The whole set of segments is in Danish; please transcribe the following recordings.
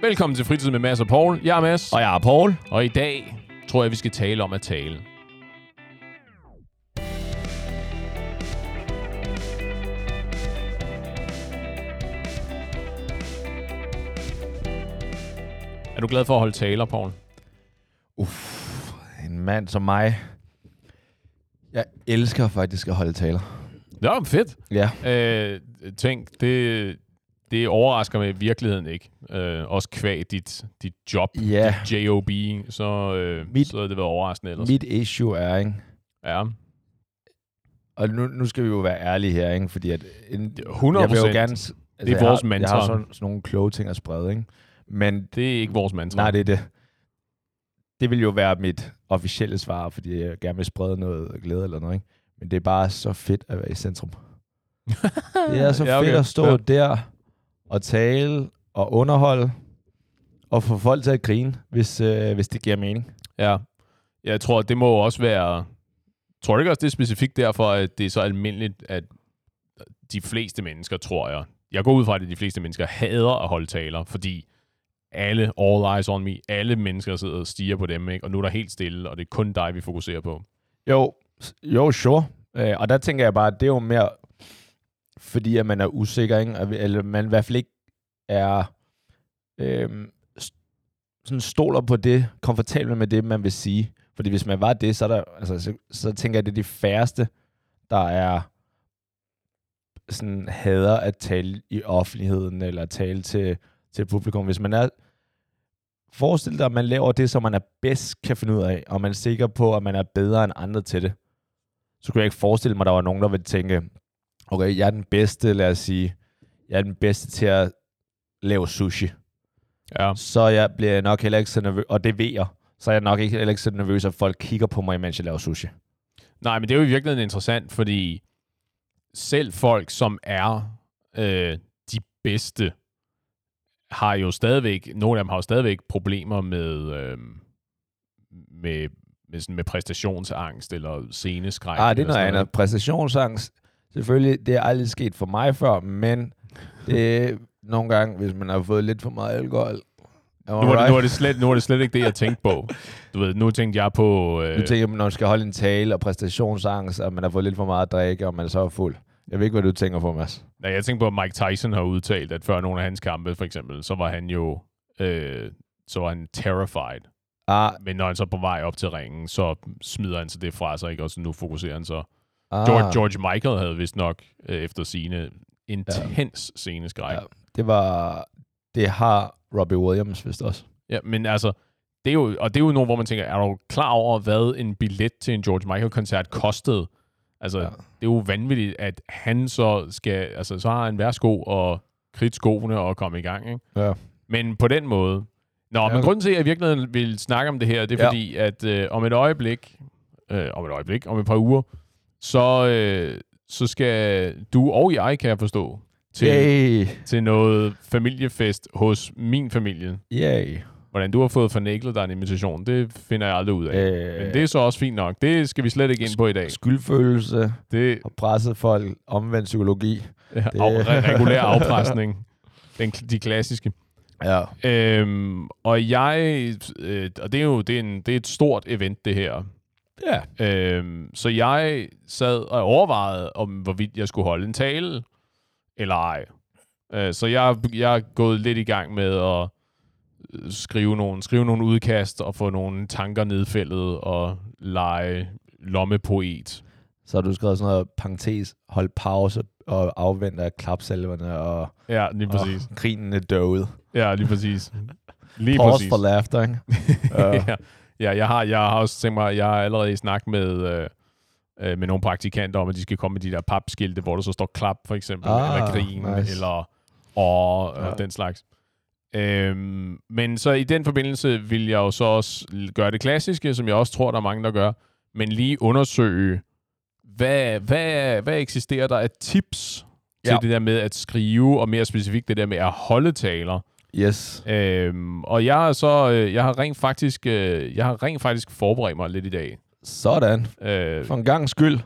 Velkommen til Fritid med Mads og Paul. Jeg er Mads, Og jeg er Paul. og i dag tror jeg, vi skal tale om at tale. Er du glad for at holde taler, Paul? Uff, en mand som mig. Jeg elsker faktisk at holde taler. Det var fedt. Ja. Øh, tænk, det, det overrasker mig i virkeligheden ikke. Øh, også kvæg dit, dit job, Ja. dit job, så, øh, Mit- så havde det været overraskende ellers. Mit issue er, ikke? Ja, Og nu, nu skal vi jo være ærlige her, ikke? Fordi at en, 100 jeg vil jo gerne... Altså, Det er jeg vores har, mantra. Jeg har sådan, sådan nogle kloge ting at sprede, ikke? Men det er ikke vores mantra. nej, det er det. Det vil jo være mit officielle svar, fordi jeg gerne vil sprede noget glæde eller noget, ikke? Men det er bare så fedt at være i centrum. Det er så Ja, okay. fedt at stå ja. der og tale og underholde og få folk til at grine, hvis, øh, hvis det giver mening. Ja. Jeg tror, det må også være... Tror du ikke også, det er specifikt derfor, at det er så almindeligt, at de fleste mennesker, tror jeg... Jeg går ud fra, at de fleste mennesker hader at holde taler, fordi alle, all eyes on me, alle mennesker sidder og stiger på dem, ikke? og nu er der helt stille, og det er kun dig, vi fokuserer på. Jo, jo, sure. Øh, og der tænker jeg bare, at det er jo mere, fordi at man er usikker, ikke? Eller man i hvert fald ikke er øh, sådan stoler på det, komfortabel med det, man vil sige. Fordi hvis man var det, så, er der, altså, så, så tænker jeg, at det er de færreste, der er sådan hader at tale i offentligheden, eller tale til, til publikum. Hvis man er Forestil dig, at man laver det, som man er bedst kan finde ud af, og man er sikker på, at man er bedre end andre til det. Så kunne jeg ikke forestille mig, at der var nogen, der ville tænke, okay, jeg er den bedste, lad os sige, jeg er den bedste til at lave sushi. Ja. Så jeg bliver nok heller ikke så nervøs, og det ved jeg, så er jeg nok ikke, heller ikke så nervøs, at folk kigger på mig, mens jeg laver sushi. Nej, men det er jo i virkeligheden interessant, fordi selv folk, som er øh, de bedste, har jo stadigvæk, nogle af dem har jo stadigvæk problemer med, øh, med, med, sådan med præstationsangst eller sceneskræk. Ah, det er noget andet. Præstationsangst, selvfølgelig, det er aldrig sket for mig før, men det er nogle gange, hvis man har fået lidt for meget alkohol. Nu er, det, right? nu, er det slet, nu er det slet ikke det, jeg tænkte på. Du ved, nu tænkte jeg på... Øh, Du tænker, når man skal holde en tale og præstationsangst, og man har fået lidt for meget at drikke, og man så er fuld. Jeg ved ikke, hvad du tænker på, Mads. nej, jeg tænkte på, at Mike Tyson har udtalt, at før nogle af hans kampe, for eksempel, så var han jo... Øh, så var han terrified. Ah, Men når han så er på vej op til ringen, så smider han så det fra sig, ikke? Og så nu fokuserer han så. Ah, George, George Michael havde vist nok øh, efter sine intens ja. sceneskræk. Ja. Det var... Det har Robbie Williams vist også. ja, men altså, det er jo, og det er jo nogen, hvor man tænker, er du klar over, hvad en billet til en George Michael-koncert kostede? Altså, ja. Det er jo vanvittigt, at han så skal, altså, så har han værsgo og kridt skoene og komme i gang, ikke? Ja. Men på den måde. Nå, ja. men grunden til, at jeg i virkeligheden vil snakke om det her, det er Ja. fordi, at øh, om et øjeblik, øh, om et øjeblik, om et par uger, så, øh, så skal du og jeg, kan jeg forstå, til, Yay! til noget familiefest hos min familie. Yay! Hvordan du har fået fornæglet dig en invitation, det finder jeg aldrig ud af. Øh, Men det er så også fint nok. Det skal vi slet ikke ind på i dag. Skyldfølelse Det og presset folk, omvendt psykologi. er af, re- regulær afpresning. Den, de klassiske. Ja. Øhm, og jeg, øh, og det er jo det er, en, det er et stort event, det her. Ja. Øhm, så jeg sad og overvejede, om hvorvidt jeg skulle holde en tale, eller ej. Øh, så jeg, jeg er gået lidt i gang med at øh, skrive nogle, skrive nogle udkast og få nogle tanker nedfældet og lege lommepoet. Så har du skrevet sådan noget parentes, hold pause og afvente af klapsalverne og, Ja, lige præcis. og grinende døde. Ja, lige præcis. Lige Pause præcis. for laughter, ikke? Ja. ja, ja jeg, har, jeg har også tænkt mig, jeg har allerede snakket med, øh, øh, med nogle praktikanter om, at de skal komme med de der papskilte, hvor der så står klap, for eksempel, Ah, eller grin, nice. eller og, Ja. og den slags. Øhm, men så i den forbindelse vil jeg jo så også gøre det klassiske, som jeg også tror, der er mange, der gør, men lige undersøge, hvad, hvad, hvad eksisterer der af tips til Ja. det der med at skrive, og mere specifikt det der med at holde taler. Yes. Øhm, og jeg har så, øh, jeg har rent faktisk, øh, jeg har rent faktisk forberedt mig lidt i dag. Sådan. Øh, For en gang skyld.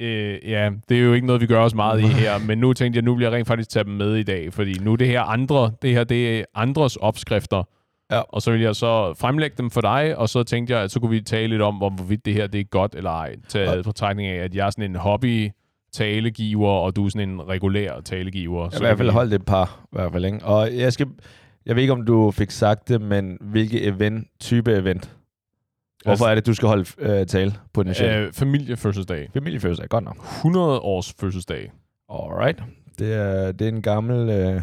Øh, ja, det er jo ikke noget, vi gør os meget i her, men nu tænkte jeg, nu vil jeg rent faktisk tage dem med i dag, fordi nu er det her andre, det her det er andres opskrifter, Ja. og så vil jeg så fremlægge dem for dig, og så tænkte jeg, at så kunne vi tale lidt om, hvor- hvorvidt det her det er godt eller ej, taget Ja. på af, at jeg er sådan en hobby talegiver, og du er sådan en regulær talegiver. Jeg så i hvert fald holdt et par, i hvert fald, ikke? Og jeg skal... Jeg ved ikke, om du fik sagt det, men hvilke event, type event? Hvorfor er det, du skal holde øh, tale potentielt? Øh. Øh, familiefødselsdag. Familiefødselsdag, godt nok. 100 års fødselsdag. Alright. Det er, det er en gammel øh,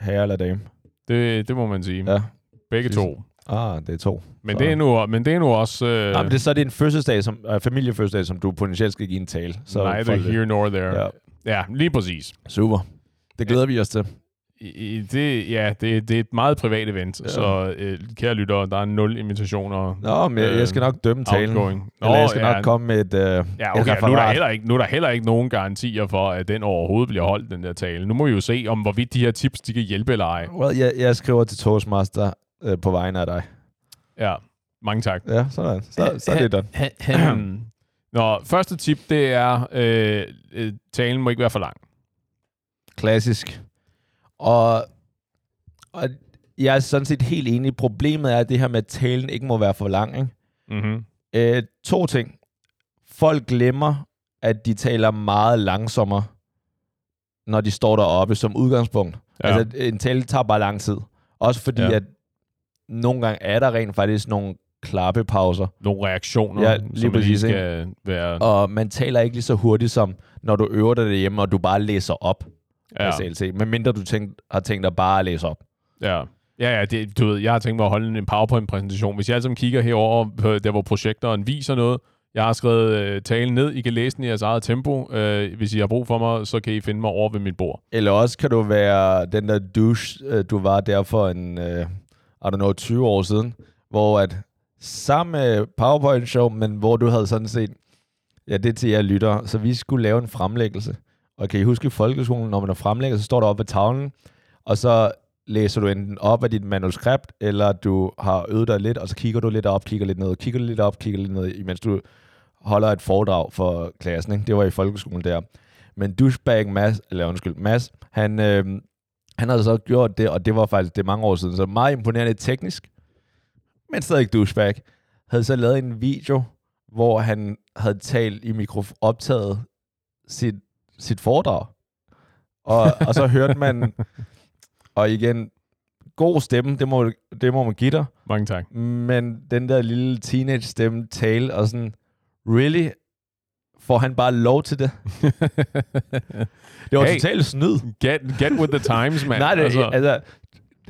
herre eller dame. Det, det må man sige. Ja. Begge Præcis. to. Ah, det er to. Men Så- det, er nu, men det er nu også... Øh, Jamen, det er så det er en fødselsdag, som, øh, familiefødselsdag, som du potentielt skal give en tale. Så neither here nor there. Ja. Ja, lige præcis. Super. Det glæder vi os til. I, det, ja, det, det er et meget privat event, Ja. ja. så øh, kære lyttere, der er nul invitationer. Nå, men jeg, jeg skal nok dømme talen. outgoing. Eller jeg skal ja, nok komme med et, øh, Ja, et okay, nu er, der heller ikke, nu er der heller ikke nogen garantier for, at den overhovedet bliver holdt, den der tale. Nu må vi jo se, om hvorvidt de her tips, de kan hjælpe eller ej. Well, jeg, jeg skriver til Toastmaster øh, på vegne af dig. Ja, mange tak. Ja, sådan. Så, så er det done. Nå, første tip, det er, øh, øh, talen må ikke være for lang. Klassisk. Og, og jeg er sådan set helt enig. Problemet er, det her med, at talen ikke må være for lang. Ikke? Mm-hmm. Øh, to ting. Folk glemmer, at de taler meget langsommere, når de står deroppe som udgangspunkt. Ja. Altså, en tale tager bare lang tid. Også fordi, ja. at nogle gange er der rent faktisk nogle klappepauser, Nogle reaktioner, Ja, lige som lige præcis, skal være... og man taler ikke lige så hurtigt, som når du øver dig derhjemme, og du bare læser op Ja. af CLC. Medmindre du tænkt, har tænkt dig bare at læse op. Ja. Ja, ja, det, du ved, jeg har tænkt mig at holde en PowerPoint-præsentation. Hvis jeg altså kigger herover på der, hvor projektoren viser noget, jeg har skrevet øh, talen ned, I kan læse den i jeres eget tempo. Øh, hvis I har brug for mig, så kan I finde mig over ved mit bord. Eller også kan du være den der douche, øh, du var der for en, uh, i don't know, 20 år siden, hvor at samme PowerPoint-show, men hvor du havde sådan set, ja, det er til jer lytter, så vi skulle lave en fremlæggelse. Og kan I huske i folkeskolen, når man er fremlægger, så står der oppe ved tavlen, og så læser du enten op af dit manuskript, eller du har øvet dig lidt, og så kigger du lidt op, kigger lidt ned, kigger lidt op, kigger lidt ned, imens du holder et foredrag for klassen. Ikke? Det var i folkeskolen der. Men douchebag Mads, eller undskyld, Mads, han, øh, han havde så gjort det, og det var faktisk det mange år siden, så meget imponerende teknisk, men stadig douchebag, havde så lavet en video, hvor han havde talt i mikrofon, optaget sit, sit foredrag. Og, og så hørte man, og igen, god stemme, det må, det må man give dig, Mange tak. men den der lille teenage stemme tale, og sådan, really, får han bare lov til det? Det var Hey. totalt snyd. Get, get with the times, man. Nej, det, altså, altså,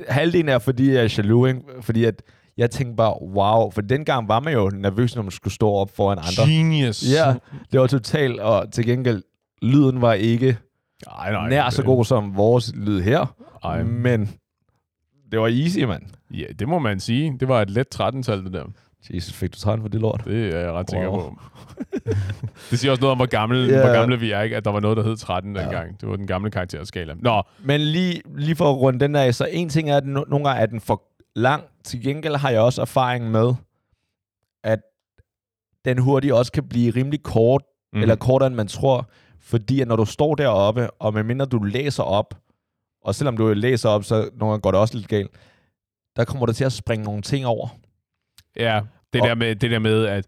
halvdelen er, fordi jeg er jaloux, ikke? fordi at jeg tænkte bare, wow, for dengang var man jo nervøs, når man skulle stå op foran andre. Genius. Ja, det var totalt, og til gengæld, lyden var ikke Ej, nej, nær så det- god som vores lyd her, Ej, men det var easy, mand. ja, det må man sige. Det var et let 13-tal, det der. Jesus, fik du træn for det lort? Det er jeg ret sikker Wow. på. det siger også noget om, hvor gamle, Ja. hvor gamle vi er, ikke? At der var noget, der hed 13 Ja. dengang. Det var den gamle karakterskala. Nå, Men lige, lige for at runde den der af, så en ting er, at no- nogle gange er den for lang. Til gengæld har jeg også erfaring med, at den hurtigt også kan blive rimelig kort, mm. eller kortere end man tror. Fordi at når du står deroppe, og medmindre du læser op, og selvom du læser op, så nogle gange går det også lidt galt, der kommer du til at springe nogle ting over. Ja, det, Og- der med, det der med, at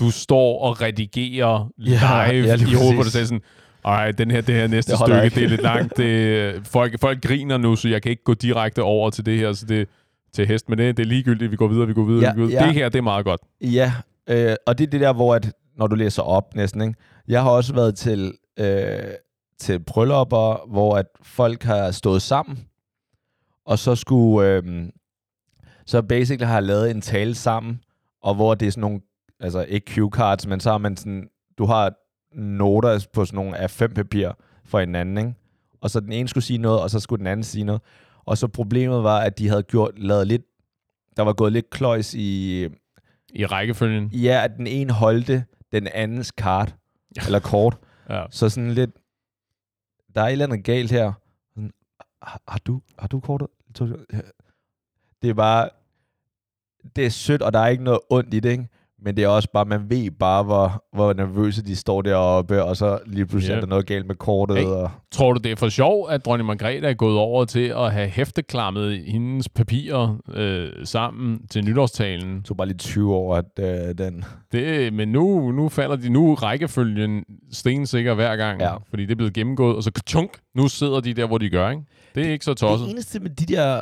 du står og redigerer Ja, live ja, lige i hovedet på dig selv sådan, ej, den her, det her næste Det stykke, ikke." det er lidt langt. Det, folk, folk griner nu, så jeg kan ikke gå direkte over til det her, så det til hest med det. Det er ligegyldigt, vi går videre, vi går videre, Ja, vi går videre. ja. Det her, det er meget godt. Ja, øh, og det er det der, hvor at, når du læser op næsten, ikke? jeg har også været til, øh, til bryllupper, hvor at folk har stået sammen, og så skulle, øh, så basically har lavet en tale sammen, og hvor det er sådan nogle, altså ikke cue cards, men så har man sådan, du har noter på sådan nogle A5 papir for hinanden, ikke? og så den ene skulle sige noget, og så skulle den anden sige noget, og så problemet var, at de havde gjort, lavet lidt, der var gået lidt kløjs i, I rækkefølgen. Ja, at den ene holdte den andens kart, eller kort. Ja. Så sådan lidt, der er et eller andet galt her. Sådan, har, har, du, har du kortet? Det er bare, det er sødt, og der er ikke noget ondt i det, ikke? Men det er også bare, man ved bare, hvor, hvor nervøse de står deroppe, og så lige pludselig Ja. er der noget galt med kortet. Hey. Og, Tror du, det er for sjov, at dronning Margrethe er gået over til at have hæfteklammet hendes papirer øh, sammen til nytårstalen? det tog bare lige 20 år, at øh, den... Det, men nu, nu falder de nu rækkefølgen stensikker hver gang, Ja. fordi det er blevet gennemgået, og så tjunk, nu sidder de der, hvor de gør, ikke? Det er ikke så tosset. Det eneste med de der...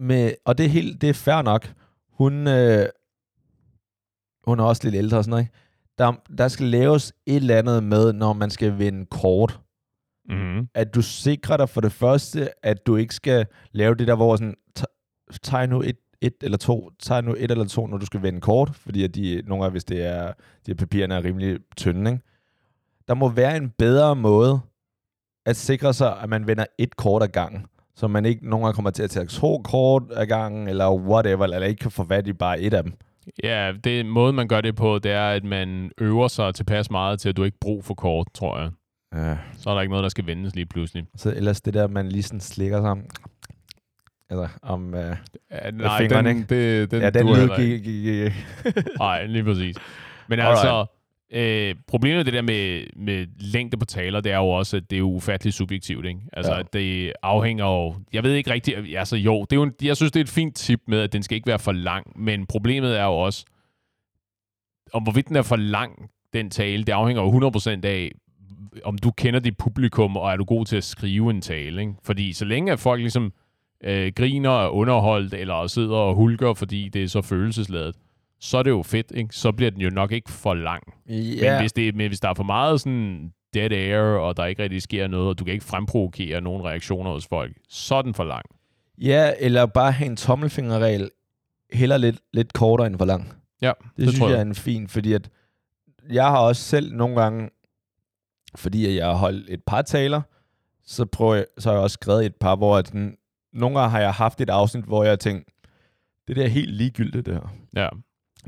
Med, og det er, helt, det er fair nok. Hun, øh, hun er også lidt ældre og sådan noget. ikke? Der, der skal laves et eller andet med, når man skal vinde kort. Mm-hmm. At du sikrer dig for det første, at du ikke skal lave det der, hvor sådan, "Ta- tag nu et, et eller to, tag nu et eller to, når du skal vende kort, fordi at de, nogle gange, hvis det er, de her papirerne er rimelig tynde, ikke? Der må være en bedre måde at sikre sig, at man vender et kort ad gangen, så man ikke nogle gange kommer til at tage to kort ad gangen, eller whatever, eller ikke kan få fat i bare et af dem. Ja, det måde, man gør det på, det er, at man øver sig tilpas meget til, at du ikke brug for kort, tror jeg. Ja. Så er der ikke noget, der skal vendes lige pludselig. Så ellers det der, man lige sådan slikker sammen. Altså, om... Øh, Ja, nej, fingrene, den, det, den, ja, den lyd ikke. gik. Nej, lige præcis. Men Alright. altså, øh, problemet med det der med, med længde på taler, det er jo også, at det er jo ufatteligt subjektivt, ikke? Altså, Ja. det afhænger jo... Jeg ved ikke rigtigt... Altså, jo, det er jo, en- jeg synes, det er et fint tip med, at den skal ikke være for lang, men problemet er jo også, om hvorvidt den er for lang, den tale, det afhænger jo 100% af, om du kender dit publikum, og er du god til at skrive en tale, ikke? Fordi så længe at folk ligesom øh, griner og er underholdt, eller sidder og hulker, fordi det er så følelsesladet, så er det jo fedt, ikke? Så bliver den jo nok ikke for lang. Ja. Men, hvis det, men hvis der er for meget sådan dead air, og der ikke rigtig sker noget, og du kan ikke fremprovokere nogen reaktioner hos folk, så er den for lang. ja, eller bare have en tommelfingerregel, heller lidt, lidt kortere end for lang. Ja, Det, det synes tror jeg jeg. er en fin, fordi at jeg har også selv nogle gange, fordi jeg har holdt et par taler, så, prøver jeg, så har jeg også skrevet et par, hvor at sådan, nogle gange har jeg haft et afsnit, hvor jeg har tænkt, det der er helt ligegyldigt det her. Ja,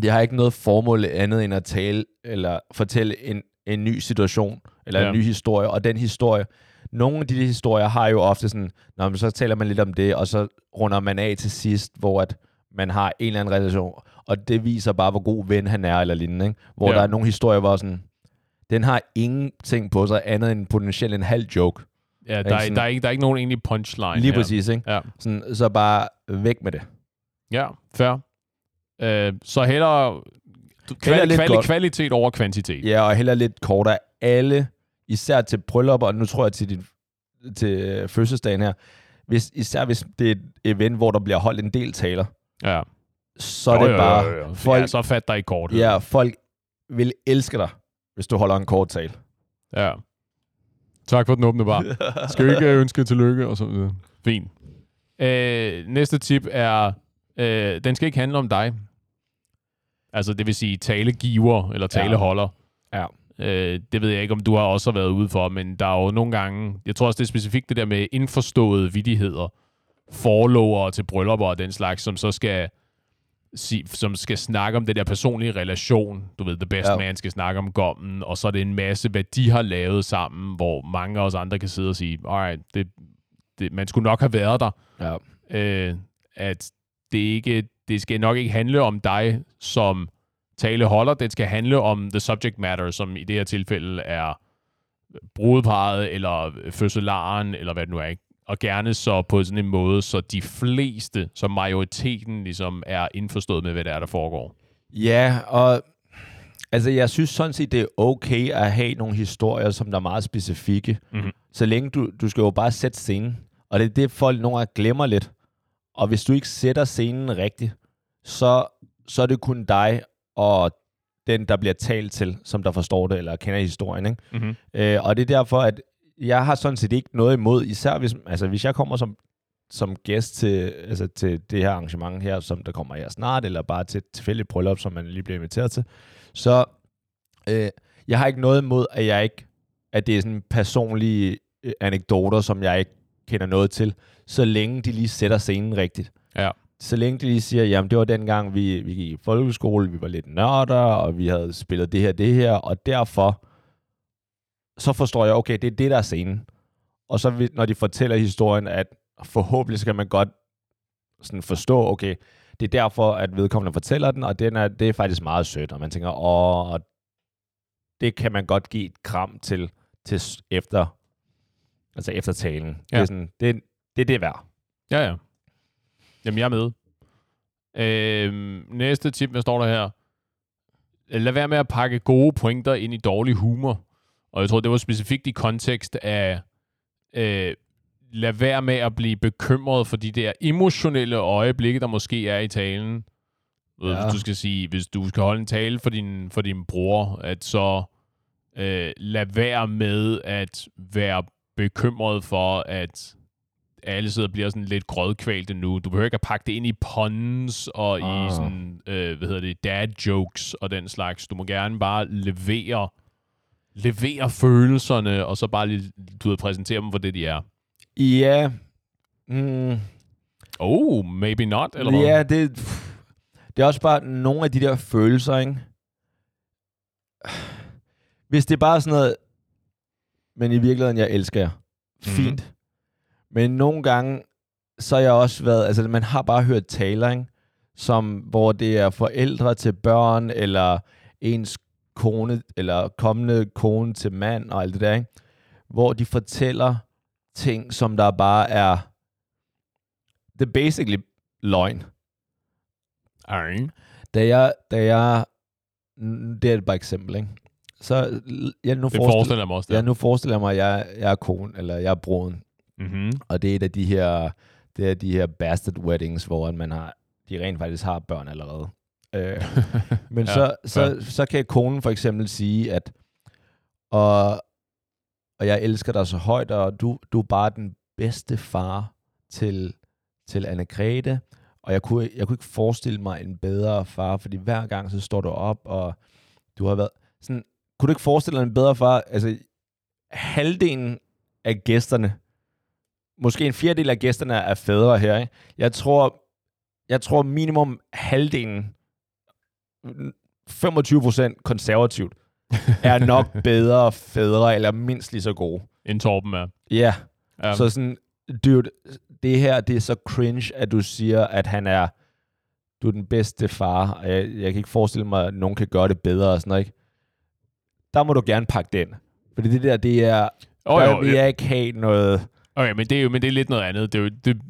Det har ikke noget formål andet end at tale eller fortælle en, en ny situation eller Ja. en ny historie. Og den historie, nogle af de historier har jo ofte sådan, Nå, men så taler man lidt om det, og så runder man af til sidst, hvor at man har en eller anden relation. Og det viser bare, hvor god ven han er eller lignende. Ikke? Hvor Ja. der er nogle historier, hvor sådan, den har ingenting på sig andet end potentielt en halv joke. ja der, er, sådan- der, er ikke, der er ikke nogen egentlig punchline Lige her. præcis, ikke? Ja, Sådan, så bare væk med det. ja fair. Øh, så hellere kvali- lidt kvali- kvalitet over kvantitet. Ja, og heller lidt kortere. Alle, især til bryllupper, og nu tror jeg til din til øh, fødselsdagen her, hvis, især hvis det er et event, hvor der bliver holdt en del taler, ja. så er det bare, jo, jo, jo. folk, Ja, så fat dig i kort. ja, folk vil elske dig, hvis du holder en kort tale. ja. Tak for den åbne bar. Skal ikke øh, ønske tillykke? Og så videre. Fint. Øh, næste tip er, øh, den skal ikke handle om dig. Altså, det vil sige talegiver eller taleholder. Ja. Øh, det ved jeg ikke, om du har også været ude for, men der er jo nogle gange, jeg tror også, det er specifikt det der med indforståede vidigheder, forlovere til bryllupper og den slags, som så skal som skal snakke om det der personlige relation. Du ved, The Best Ja. ja. Man skal snakke om gommen, og så er det en masse, hvad de har lavet sammen, hvor mange af os andre kan sidde og sige, alright, det, det, man skulle nok have været der. Ja. Øh, at det, ikke, det skal nok ikke handle om dig som taleholder, det skal handle om the subject matter, som i det her tilfælde er brudeparret, eller fødselaren, eller hvad det nu er. Ikke? Og gerne så på sådan en måde, så de fleste, så majoriteten ligesom er indforstået med, hvad det er, der foregår. Ja, og altså, jeg synes sådan set, det er okay at have nogle historier, som der er meget specifikke. Mhm. Så længe du, du skal jo bare sætte scenen. Og det er det, folk nogle gange glemmer lidt. Og hvis du ikke sætter scenen rigtigt, så, så er det kun dig og den, der bliver talt til, som der forstår det, eller kender historien. Ikke? Mm-hmm. Øh, og det er derfor, at jeg har sådan set ikke noget imod, især hvis, altså, hvis jeg kommer som, som gæst til, altså, til det her arrangement her, som der kommer her snart, eller bare til et tilfældigt bryllup, som man lige bliver inviteret til, så øh, jeg har ikke noget imod, at jeg ikke, at det er sådan personlige øh, anekdoter, som jeg ikke kender noget til, så længe de lige sætter scenen rigtigt. Ja. Så længe de lige siger, jamen det var dengang, vi, vi gik i folkeskole, vi var lidt nørder, og vi havde spillet det her, det her, og derfor så forstår jeg, okay, det er det, der er scenen. Og så når de fortæller historien, at forhåbentlig skal man godt sådan forstå, okay, det er derfor, at vedkommende fortæller den, og den er, det er faktisk meget sødt, og man tænker, åh, det kan man godt give et kram til, til efter, altså efter talen. Ja. Det, er sådan, det, det er det værd. Ja, ja. Jamen, jeg er med. Øhm, næste tip, hvad står der her? Lad være med at pakke gode pointer ind i dårlig humor. Og jeg tror, det var specifikt i kontekst af, øh, lad være med at blive bekymret for de der emotionelle øjeblikke, der måske er i talen. Ja. Ja. Hvis du skal sige, hvis du skal holde en tale for din, for din bror, at så øh, lad være med at være bekymret for, at alle sidder og bliver sådan lidt grødkvalte nu. Du behøver ikke at pakke det ind i puns og ah. i sådan, øh, hvad hedder det, dad jokes og den slags. Du må gerne bare levere, levere følelserne, og så bare lige, du ved, præsentere dem for det, de er. Ja, mm, Oh, maybe not, eller hvad? ja det, det er også bare nogle af de der følelser, ikke? Hvis det er bare sådan noget, men i virkeligheden, jeg elsker jer. Fint. Mm. Men nogle gange, så har jeg også været, altså man har bare hørt taler, ikke? Som, hvor det er forældre til børn, eller ens kone, eller kommende kone til mand, og alt det der, ikke? Hvor de fortæller ting, som der bare er, det er basically løgn. Ej. Da jeg, da jeg, det er et bare eksempel, ikke? Så jeg nu Det forestiller, mig også, der. jeg nu forestiller jeg mig, at jeg, jeg er kone, eller jeg er broden, Mm-hmm. og det er et af de her, det er de her bastard weddings, hvor man har, de rent faktisk har børn allerede. Øh, men Ja, så, så, ja. så kan konen for eksempel sige, at og, og jeg elsker dig så højt, og du, du er bare den bedste far til, til Anne-Grethe, og jeg kunne, jeg kunne ikke forestille mig en bedre far, fordi hver gang så står du op, og du har været sådan, kunne du ikke forestille dig en bedre far? Altså, halvdelen af gæsterne, måske en fjerdedel af gæsterne er fædre her, ikke? Jeg tror, jeg tror minimum halvdelen, 25 procent konservativt, er nok bedre fædre, eller mindst lige så gode. En Torben er. Ja, Ja. så sådan, dude, det her, det er så cringe, at du siger, at han er, du er den bedste far, og jeg, jeg kan ikke forestille mig, at nogen kan gøre det bedre og sådan noget, ikke? Der må du gerne pakke den. Fordi det der, det er, oh, der jo, vil jeg ikke have noget... Okay, men det er jo men det er lidt noget andet. Det er jo det,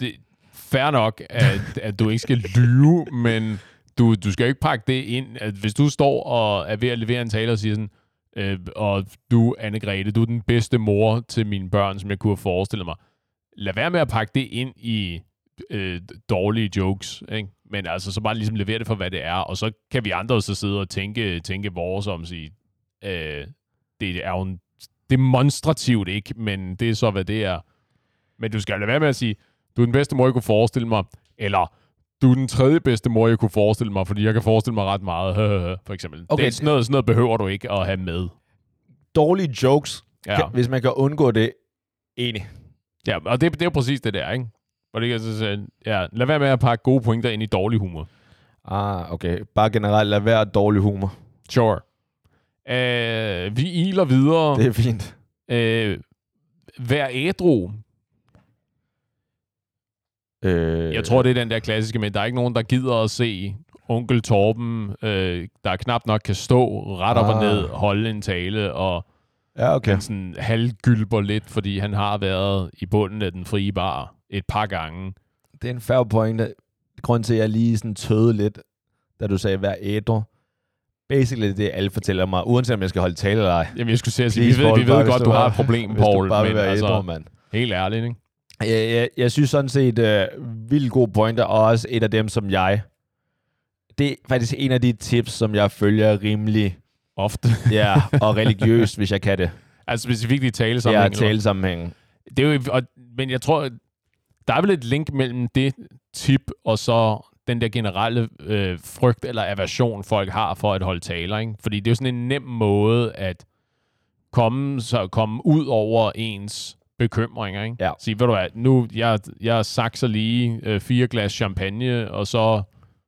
det, fair nok, at, at du ikke skal lyve, men du, du skal jo ikke pakke det ind. At hvis du står og er ved at levere en tale og siger sådan, øh, og du, Anne-Grethe, du er den bedste mor til mine børn, som jeg kunne have forestillet mig. Lad være med at pakke det ind i øh, dårlige jokes, ikke? Men altså, så bare ligesom levere det for, hvad det er, og så kan vi andre så sidde og tænke, tænke vores om sige, øh, det er jo en demonstrativt ikke, men det er så, hvad det er. Men du skal lade være med at sige, du er den bedste mor, jeg kunne forestille mig, eller du er den tredje bedste mor, jeg kunne forestille mig, fordi jeg kan forestille mig ret meget, for eksempel. Okay. Det, er sådan, noget, sådan noget behøver du ikke at have med. Dårlige jokes, Ja, kan, hvis man kan undgå det, enig. ja og det, det er jo præcis det der, ikke? Og det kan jeg så sige, ja, lad være med at pakke gode pointer ind i dårlig humor. Ah, okay. Bare generelt, lad være dårlig humor. Sure. Øh, vi iler videre. Det er fint. Øh, vær ædru. Øh, Jeg tror, det er den der klassiske, men der er ikke nogen, der gider at se onkel Torben, øh, der knap nok kan stå ret op og Ah. ned, holde en tale, og Ja, okay. han sådan halvgylper lidt, fordi han har været i bunden af den frie bar et par gange. Det er en fair point. Grunden til, at jeg lige sådan tøede lidt, da du sagde, vær ædru. Basically, det alle fortæller mig, uanset om jeg skal holde tale eller ej. Jamen, jeg skulle sige, at vi ved, Paul, vi bare ved hvis godt, du du har bare- et problem, Hvis Paul, du bare men være altså, ædru, mand. helt ærligt, ikke? Jeg, jeg, jeg synes sådan set, uh, vildt gode pointer, og også et af dem, som jeg... Det er faktisk en af de tips, som jeg følger rimelig Ofte. ja, og religiøst, hvis jeg kan det. altså specifikt i tale Ja, sammen. talesammenhængen. Det er jo, og, men jeg tror, der er vel et link mellem det tip og så den der generelle øh, frygt eller aversion, folk har for at holde taler. Ikke? Fordi det er jo sådan en nem måde at komme, så, komme ud over ens bekymringer. Ikke? Ja. Sige, ved du hvad, nu jeg, jeg sakser lige øh, fire glas champagne, og så,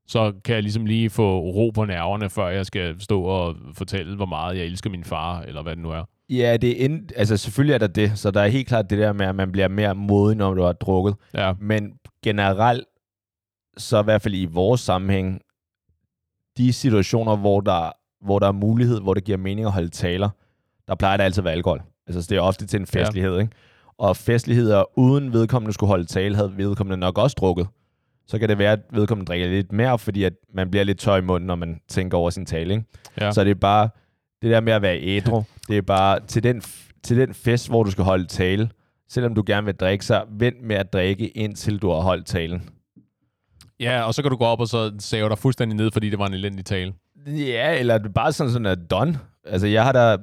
så kan jeg ligesom lige få ro på nerverne, før jeg skal stå og fortælle, hvor meget jeg elsker min far, eller hvad det nu er. Ja, det er ind, altså selvfølgelig er der det, så der er helt klart det der med, at man bliver mere modig, når du har drukket. Ja, Men generelt så i hvert fald i vores sammenhæng, de situationer, hvor der, hvor der er mulighed, hvor det giver mening at holde taler, der plejer det altid at være alkohol. Altså, så det er ofte til en festlighed, ja. ikke? Og festligheder uden vedkommende skulle holde tale, havde vedkommende nok også drukket. Så kan det være, at vedkommende drikker lidt mere, fordi at man bliver lidt tør i munden, når man tænker over sin tale, ikke? Ja. Så det er bare, det der med at være ædru, det er bare til den, til den fest, hvor du skal holde tale, selvom du gerne vil drikke, så vent med at drikke, indtil du har holdt talen. Ja, og så kan du gå op og så save dig fuldstændig ned, fordi det var en elendig tale. Ja, eller det er bare sådan sådan at done. Altså, jeg har da,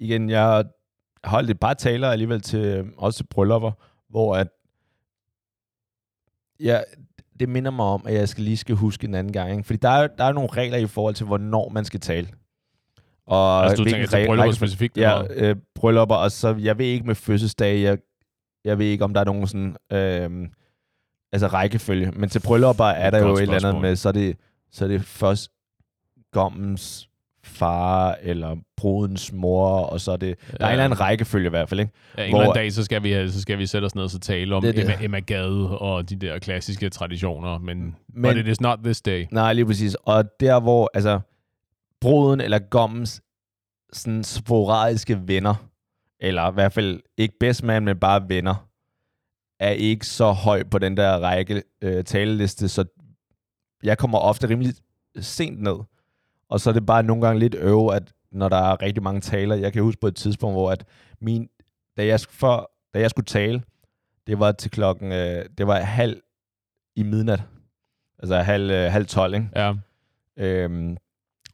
igen, jeg har holdt et par taler alligevel til, også til bryllupper, hvor at, ja, det minder mig om, at jeg skal lige skal huske en anden gang. Ikke? Fordi der er, der er nogle regler i forhold til, hvornår man skal tale. Og Altså, du tænker til bryllupper specifikt? Ja, øh, bryllupper, og så, jeg ved ikke med fødselsdag, jeg, jeg ved ikke, om der er nogen sådan, øh, altså rækkefølge, men til bryllupper er der jo et eller andet med, så er det, så er det først gommens far, eller brudens mor, og så er det, der er en eller anden rækkefølge i hvert fald, ikke? Ja, en eller anden hvor- dag, så skal, vi, så skal vi sætte os ned og så tale om Det det. Emma, Emma Gade og de der klassiske traditioner, men, men it is not this day. Nej, lige præcis. Og der, hvor altså, bruden eller gommens sådan sporadiske venner, eller i hvert fald ikke bedst man, men bare venner, er ikke så høj på den der række øh, taleliste, så jeg kommer ofte rimelig sent ned. Og så er det bare nogle gange lidt øve, at når der er rigtig mange taler, jeg kan huske på et tidspunkt, hvor at min, da jeg, før, da jeg skulle tale, det var til klokken, øh, det var halv i midnat. Altså halv, øh, halv tolv, ikke? Ja. Øhm,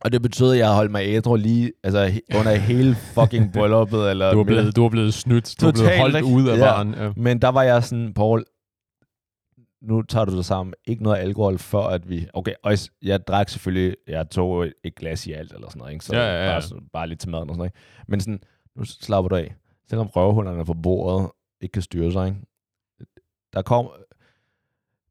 og det betød, at jeg holdt mig ædru lige altså, under hele fucking brylluppet. Eller Du er middag. blevet, du er blevet snydt. Du er blevet holdt ikke? ude af Ja. baren. Ja. Men der var jeg sådan, Paul, nu tager du det sammen. Ikke noget alkohol, før at vi... Okay, og jeg- jeg drak selvfølgelig... Jeg tog et, et glas i alt, eller sådan noget, ikke? Så Ja, ja, ja. Bare, sådan- bare lidt til maden og sådan noget, ikke? Men sådan, nu slapper du af. Selvom røvhullerne på bordet ikke kan styre sig, ikke? Der kom...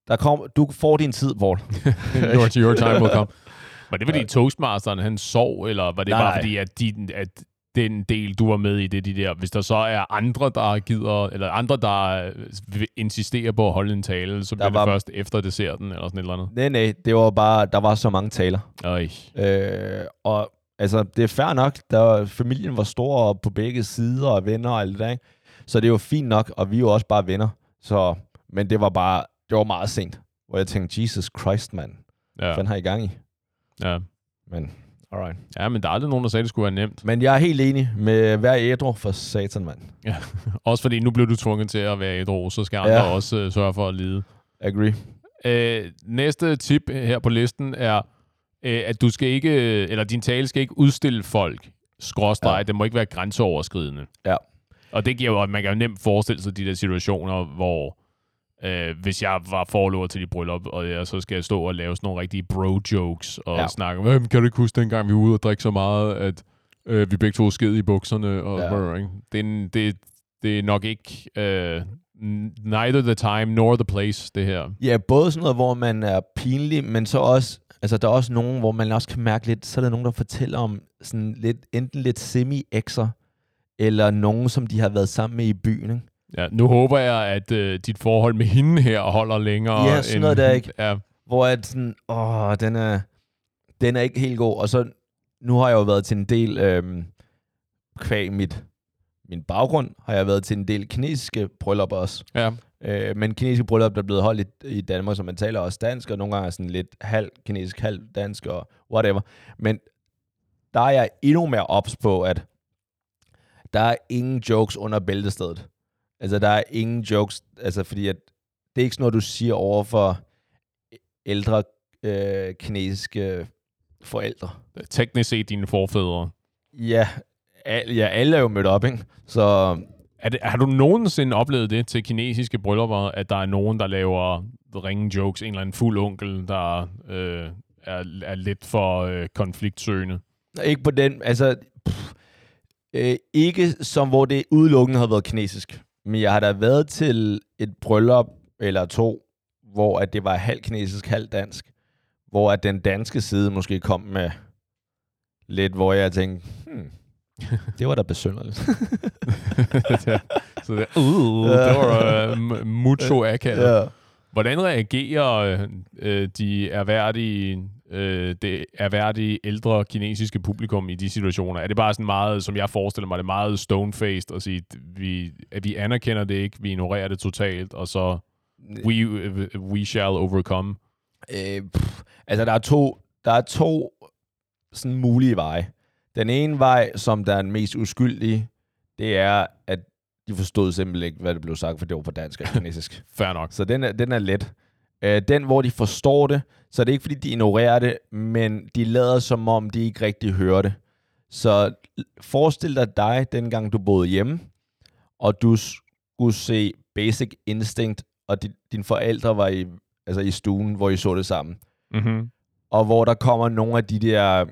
Der kom, du får din tid, Paul. your, your time will come. Var det fordi Toastmasteren han sov, eller var det Nej, bare fordi, at, de, at den del, du var med i, det de der, hvis der så er andre, der gider, eller andre, der øh, vil insistere på at holde en tale, så bliver var- det først efter desserten, eller sådan et eller andet. Nej, nej, det var bare... Der var så mange taler. Øj. Øh, og altså, det er fair nok, der familien var stor og på begge sider og venner og alt det der, ikke? Så det var fint nok, og vi er jo også bare venner. Så, men det var bare, det var meget sent, hvor jeg tænkte, Jesus Christ, mand. Hvad Ja. fanden har I gang i? Ja. Men, alright. ja, men der er aldrig nogen, der sagde, at det skulle være nemt. Men jeg er helt enig med hver ædru for satan, mand. Også fordi nu blev du tvunget til at være ro, så skal andre Ja. også øh, sørge for at lide. Agree. Øh, næste tip her på listen er, øh, at du skal ikke, eller din tale skal ikke udstille folk. Skråstreg, ja. Ja. det må ikke være grænseoverskridende. Ja. Og det giver jo, at man kan jo nemt forestille sig de der situationer, hvor øh, hvis jeg var forlover til dit bryllup, og jeg så skal jeg stå og lave sådan nogle rigtige bro-jokes, og ja. Snakke om, "Øhm, kan du ikke huske dengang, vi var ude og drikke så meget, at øh, vi begge to sked i bukserne, og Ja. ja. ikke? Det, er det, det er nok ikke øh, neither the time nor the place, det her. Ja, både sådan noget, hvor man er pinlig, men så også, altså der er også nogen, hvor man også kan mærke lidt, så er der nogen, der fortæller om sådan lidt, enten lidt semi-exer, eller nogen, som de har været sammen med i byen, ikke? Ja, nu håber jeg, at øh, dit forhold med hende her holder længere. Ja, sådan noget der, ikke? Ja, hvor at sådan, åh, den er, den er ikke helt god. Og så, nu har jeg jo været til en del, øhm, kvæg mit, min baggrund, har jeg været til en del kinesiske bryllupper også. ja. Øh, men kinesiske bryllup, der er blevet holdt i, i Danmark, så man taler også dansk, og nogle gange er sådan lidt halv kinesisk, halv dansk, og whatever. Men der er jeg endnu mere ops på, at der er ingen jokes under bæltestedet. Altså, der er ingen jokes, altså, fordi at det er ikke sådan noget, du siger over for ældre øh, kinesiske forældre. Teknisk set dine forfædre. Ja, al, ja, alle er jo mødt op, ikke? Så Er det, har du nogensinde oplevet det til kinesiske bryllupper, at der er nogen, der laver ringe jokes, en eller anden fuld onkel, der øh, er, er lidt for øh, konfliktsøgende? Ikke på den, altså, pff, øh, ikke som hvor det udelukkende har været kinesisk. Men jeg har da været til et bryllup eller to, hvor at det var halv kinesisk, halv dansk. Hvor at den danske side måske kom med lidt, hvor jeg tænkte, hmm, det var da besynderligt. så det, uh, det var uh, mucho akavet. ja. Hvordan reagerer øh, de erhverdige, øh, det erhverdige ældre kinesiske publikum i de situationer? Er det bare sådan meget, som jeg forestiller mig, det er meget stone-faced at sige, vi, at vi anerkender det ikke, vi ignorerer det totalt, og så we, we shall overcome? Øh, pff, altså, der er to, der er to sådan mulige veje. Den ene vej, som der er den mest uskyldige, det er, at de forstod simpelthen ikke, hvad det blev sagt, for det var på dansk og kinesisk. Fair nok. Så den er, den er let. Øh, den, hvor de forstår det, så er det ikke, fordi de ignorerer det, men de lader som om, de ikke rigtig hører det. Så forestil dig dig, dengang du boede hjemme, og du skulle se Basic Instinct, og di, dine forældre var i, altså i stuen, hvor I så det sammen. Mm-hmm. Og hvor der kommer nogle af de der,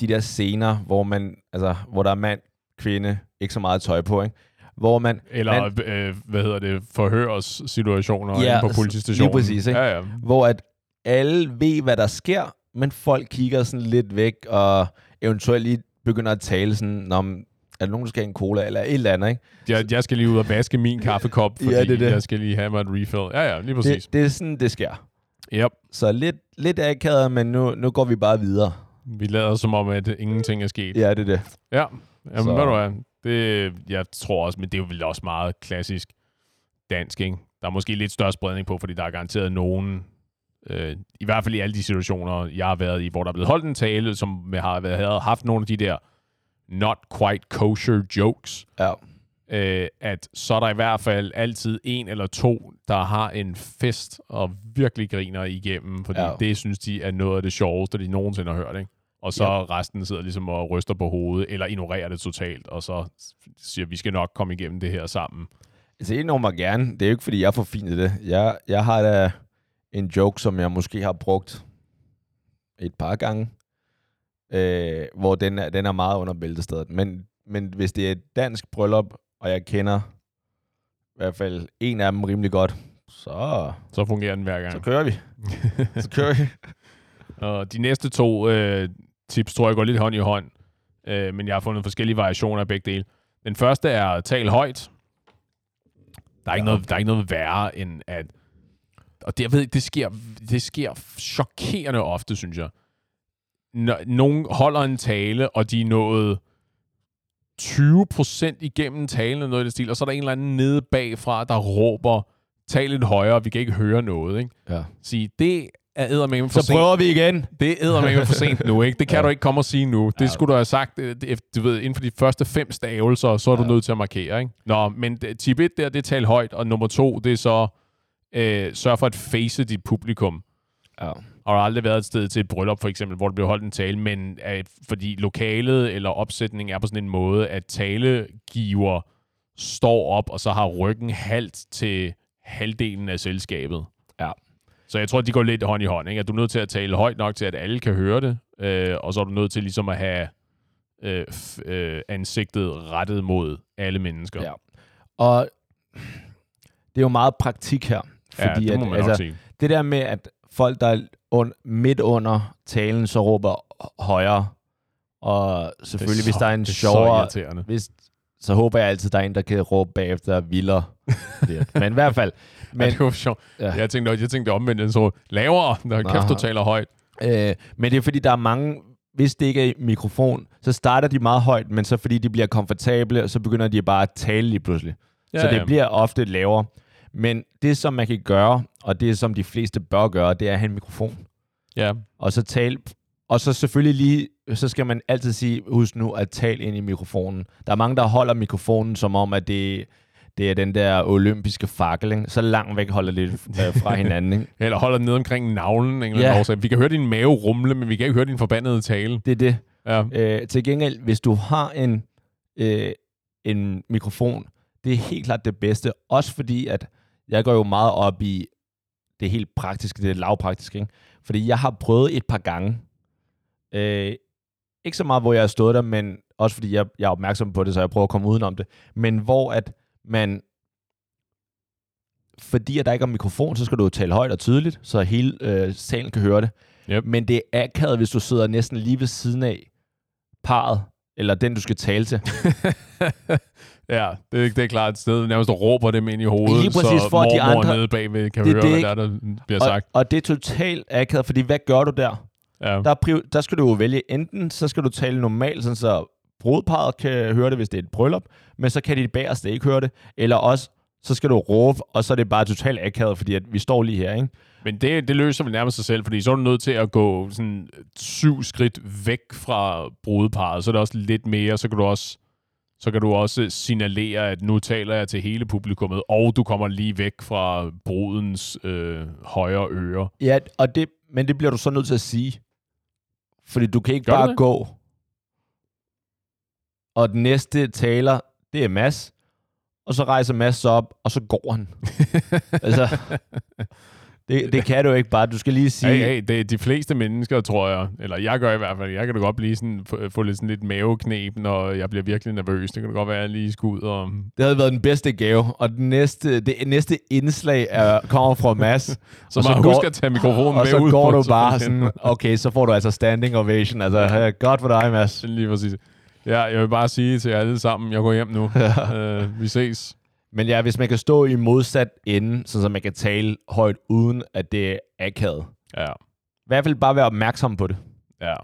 de der scener, hvor, man, altså, hvor der er mand, kvinde, ikke så meget tøj på, ikke? Hvor man, Eller, man, øh, hvad hedder det, forhørssituationer Ja, på politistationen. lige præcis, ikke? Ja, ja. hvor at alle ved, hvad der sker, men folk kigger sådan lidt væk, og eventuelt lige begynder at tale sådan, om er der nogen, der skal have en cola, eller et eller andet, ikke? Jeg, jeg skal lige ud og vaske min kaffekop, Ja, fordi det er det. jeg skal lige have mig et refill. Ja, ja, lige præcis. Det, det er sådan, det sker. Yep. Så lidt, lidt akavet, men nu, nu går vi bare videre. Vi lader som om, at ingenting er sket. Ja, det er det. Ja, Jamen, Så- ved du hvad, det, jeg tror også, men det er jo vel også meget klassisk dansk, ikke? Der er måske lidt større spredning på, fordi der er garanteret nogen, øh, i hvert fald i alle de situationer, jeg har været i, hvor der er blevet holdt en tale, som har været, havde haft nogle af de der not quite kosher jokes, Ja. øh, at så er der i hvert fald altid en eller to, der har en fest og virkelig griner igennem, fordi Ja. ja. det synes de er noget af det sjoveste, de nogensinde har hørt, ikke? Og så ja. resten sidder ligesom og ryster på hovedet, eller ignorerer det totalt, og så siger, vi skal nok komme igennem det her sammen. Altså, jeg mig gerne. Det er jo ikke, fordi jeg for fin i det. Jeg, jeg har da en joke, som jeg måske har brugt et par gange, øh, hvor den er, den er meget under bæltestedet. Men, men hvis det er et dansk bryllup, og jeg kender i hvert fald en af dem rimelig godt, så, Så fungerer den hver så gang. kører vi. så kører vi. Og de næste to øh, tips tror jeg går lidt hånd i hånd, øh, men jeg har fundet forskellige variationer af begge dele. Den første er tal højt. Der er, ikke noget, der er ikke noget værre end at... Og det, jeg ved, det sker, det sker chokerende ofte, synes jeg. Når nogen holder en tale, og de er nået 20% igennem talen, eller noget i det stil, og så er der en eller anden nede bagfra, der råber, tal lidt højere, vi kan ikke høre noget. Ikke? Ja. Sige, det er eddermame for Så sent. prøver vi igen. Det er eddermame for sent nu, ikke? Det kan Ja. du ikke komme og sige nu. Det Ja. skulle du have sagt, øh, du ved, inden for de første fem stavelser, så er du Ja. nødt til at markere, ikke? Nå, men tip 1 der, det er tal højt, og nummer to, det er så, øh, sørg for at face dit publikum. Ja. Og har aldrig været et sted til et bryllup, for eksempel, hvor der bliver holdt en tale, men øh, fordi lokalet eller opsætningen er på sådan en måde, at talegiver står op, og så har ryggen halvt til halvdelen af selskabet. Ja. Så jeg tror, de går lidt hånd i hånd. Ikke? At du er nødt til at tale højt nok til, at alle kan høre det, øh, og så er du nødt til ligesom at have øh, øh, ansigtet rettet mod alle mennesker. Ja. Og det er jo meget praktik her. ja Fordi det må at, altså, det der med, at folk, der er un- midt under talen, så råber højere. Og selvfølgelig, Det hvis så- der er en det er så sjovere... irriterende. Hvis, så håber jeg altid, der er en, der kan råbe bagefter vildere. Men i hvert fald. Men, ja, det var sjovt. Ja. Jeg tænkte, jeg tænkte omvendt, så lavere, når kæft, du taler højt. øh, men det er fordi, der er mange... Hvis det ikke er i mikrofon, så starter de meget højt, men så fordi de bliver komfortable, så begynder de bare at tale lige pludselig. Ja, så det ja. bliver ofte lavere. Men det, som man kan gøre, og det, som de fleste bør gøre, det er at have en mikrofon. Ja, Og så tale... Og så selvfølgelig lige, så skal man altid sige, husk nu at tale ind i mikrofonen. Der er mange, der holder mikrofonen som om, at det, det er den der olympiske fakkel. Ikke? Så langt væk holder det øh, fra hinanden. Ikke? eller holder den ned omkring navlen. En eller Ja. årsag. Vi kan høre din mave rumle, men vi kan ikke høre din forbandede tale. Det er det. Ja. Øh, til gengæld, hvis du har en, øh, en mikrofon, det er helt klart det bedste. Også fordi, at jeg går jo meget op i det helt praktiske, det lavpraktiske. Ikke? Fordi jeg har prøvet et par gange. Øh, ikke så meget, hvor jeg har stået der, men også fordi jeg, jeg er opmærksom på det, så jeg prøver at komme udenom det. Men hvor at man, fordi at der ikke er mikrofon, så skal du jo tale højt og tydeligt, så hele øh, salen kan høre det. Yep. Men det er akavet, hvis du sidder næsten lige ved siden af parret, eller den, du skal tale til. Ja, det, det er klart et sted, nærmest råber dem ind i hovedet, Lige præcis, så for de andre- nede bagved kan Det- høre, det er hvad der, er, der bliver Og, sagt. og det er totalt akavet, fordi hvad gør du der? Ja. Der, er priv- der skal du jo vælge, enten så skal du tale normalt, sådan så brudparret kan høre det, hvis det er et bryllup, men så kan de bagerste ikke høre det, eller også, så skal du råbe, og så er det bare totalt akavet, fordi at vi står lige her, ikke? Men det, det løser vel nærmest sig selv, fordi så er du nødt til at gå sådan syv skridt væk fra brudeparret, så er det også lidt mere, så kan du også så kan du også signalere, at nu taler jeg til hele publikummet, og du kommer lige væk fra brudens øh, højre øre. Ja, og det, men det bliver du så nødt til at sige. Fordi du kan ikke Gør bare gå. Og den næste taler, det er Mads. Og så rejser Mads sig op, og så går han. altså, det, det kan du ikke bare. Du skal lige sige... Hey, hey, det er de fleste mennesker, tror jeg, eller jeg gør i hvert fald, jeg kan da godt blive sådan, få, få lidt, sådan lidt mavekneb, når jeg bliver virkelig nervøs. Det kan da godt være, at jeg lige skal ud og... Det havde været den bedste gave. Og den næste, det næste indslag er, kommer fra Mads. Så Og så man går- husker at tage mikrofonen og med så ud. går du så bare sådan, okay, så får du altså standing ovation. Altså, godt for dig, Mads. Lige præcis. Ja, jeg vil bare sige til jer alle sammen, jeg går hjem nu. Ja. Uh, vi ses. Men ja, hvis man kan stå i modsat ende, så man kan tale højt, uden at det er akavet. Ja, I hvert fald bare være opmærksom på det. ja.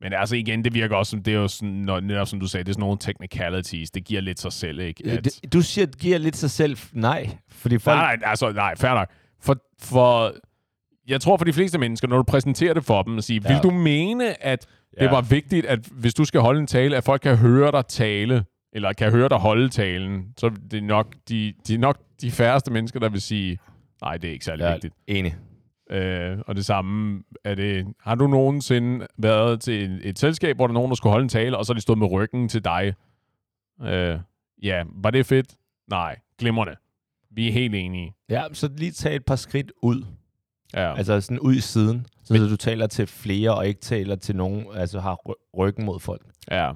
Men altså igen, det virker også som, det er jo sådan, når, netop som du sagde, det er sådan nogle technicalities. Det giver lidt sig selv, ikke? At, Det, du siger, det giver lidt sig selv. Nej, fordi folk... Nej, nej, altså, nej, fair nok. For, for, jeg tror for de fleste mennesker, når du præsenterer det for dem og siger, Ja. vil du mene, at det Ja. var vigtigt, at hvis du skal holde en tale, at folk kan høre dig tale, eller kan høre dig holde talen, så er det nok de, de, er nok de færreste mennesker, der vil sige, nej, det er ikke særlig Ja, vigtigt. enig. Øh, og det samme er det, har du nogensinde været til et, et selskab, hvor der er nogen, der skulle holde en tale, og så har de stået med ryggen til dig? Øh, ja, var det fedt? Nej, glimrende. Vi er helt enige. Ja, så lige tage et par skridt ud. Ja. Altså sådan ud i siden, så du taler til flere, og ikke taler til nogen, altså har ry- ryggen mod folk. Ja,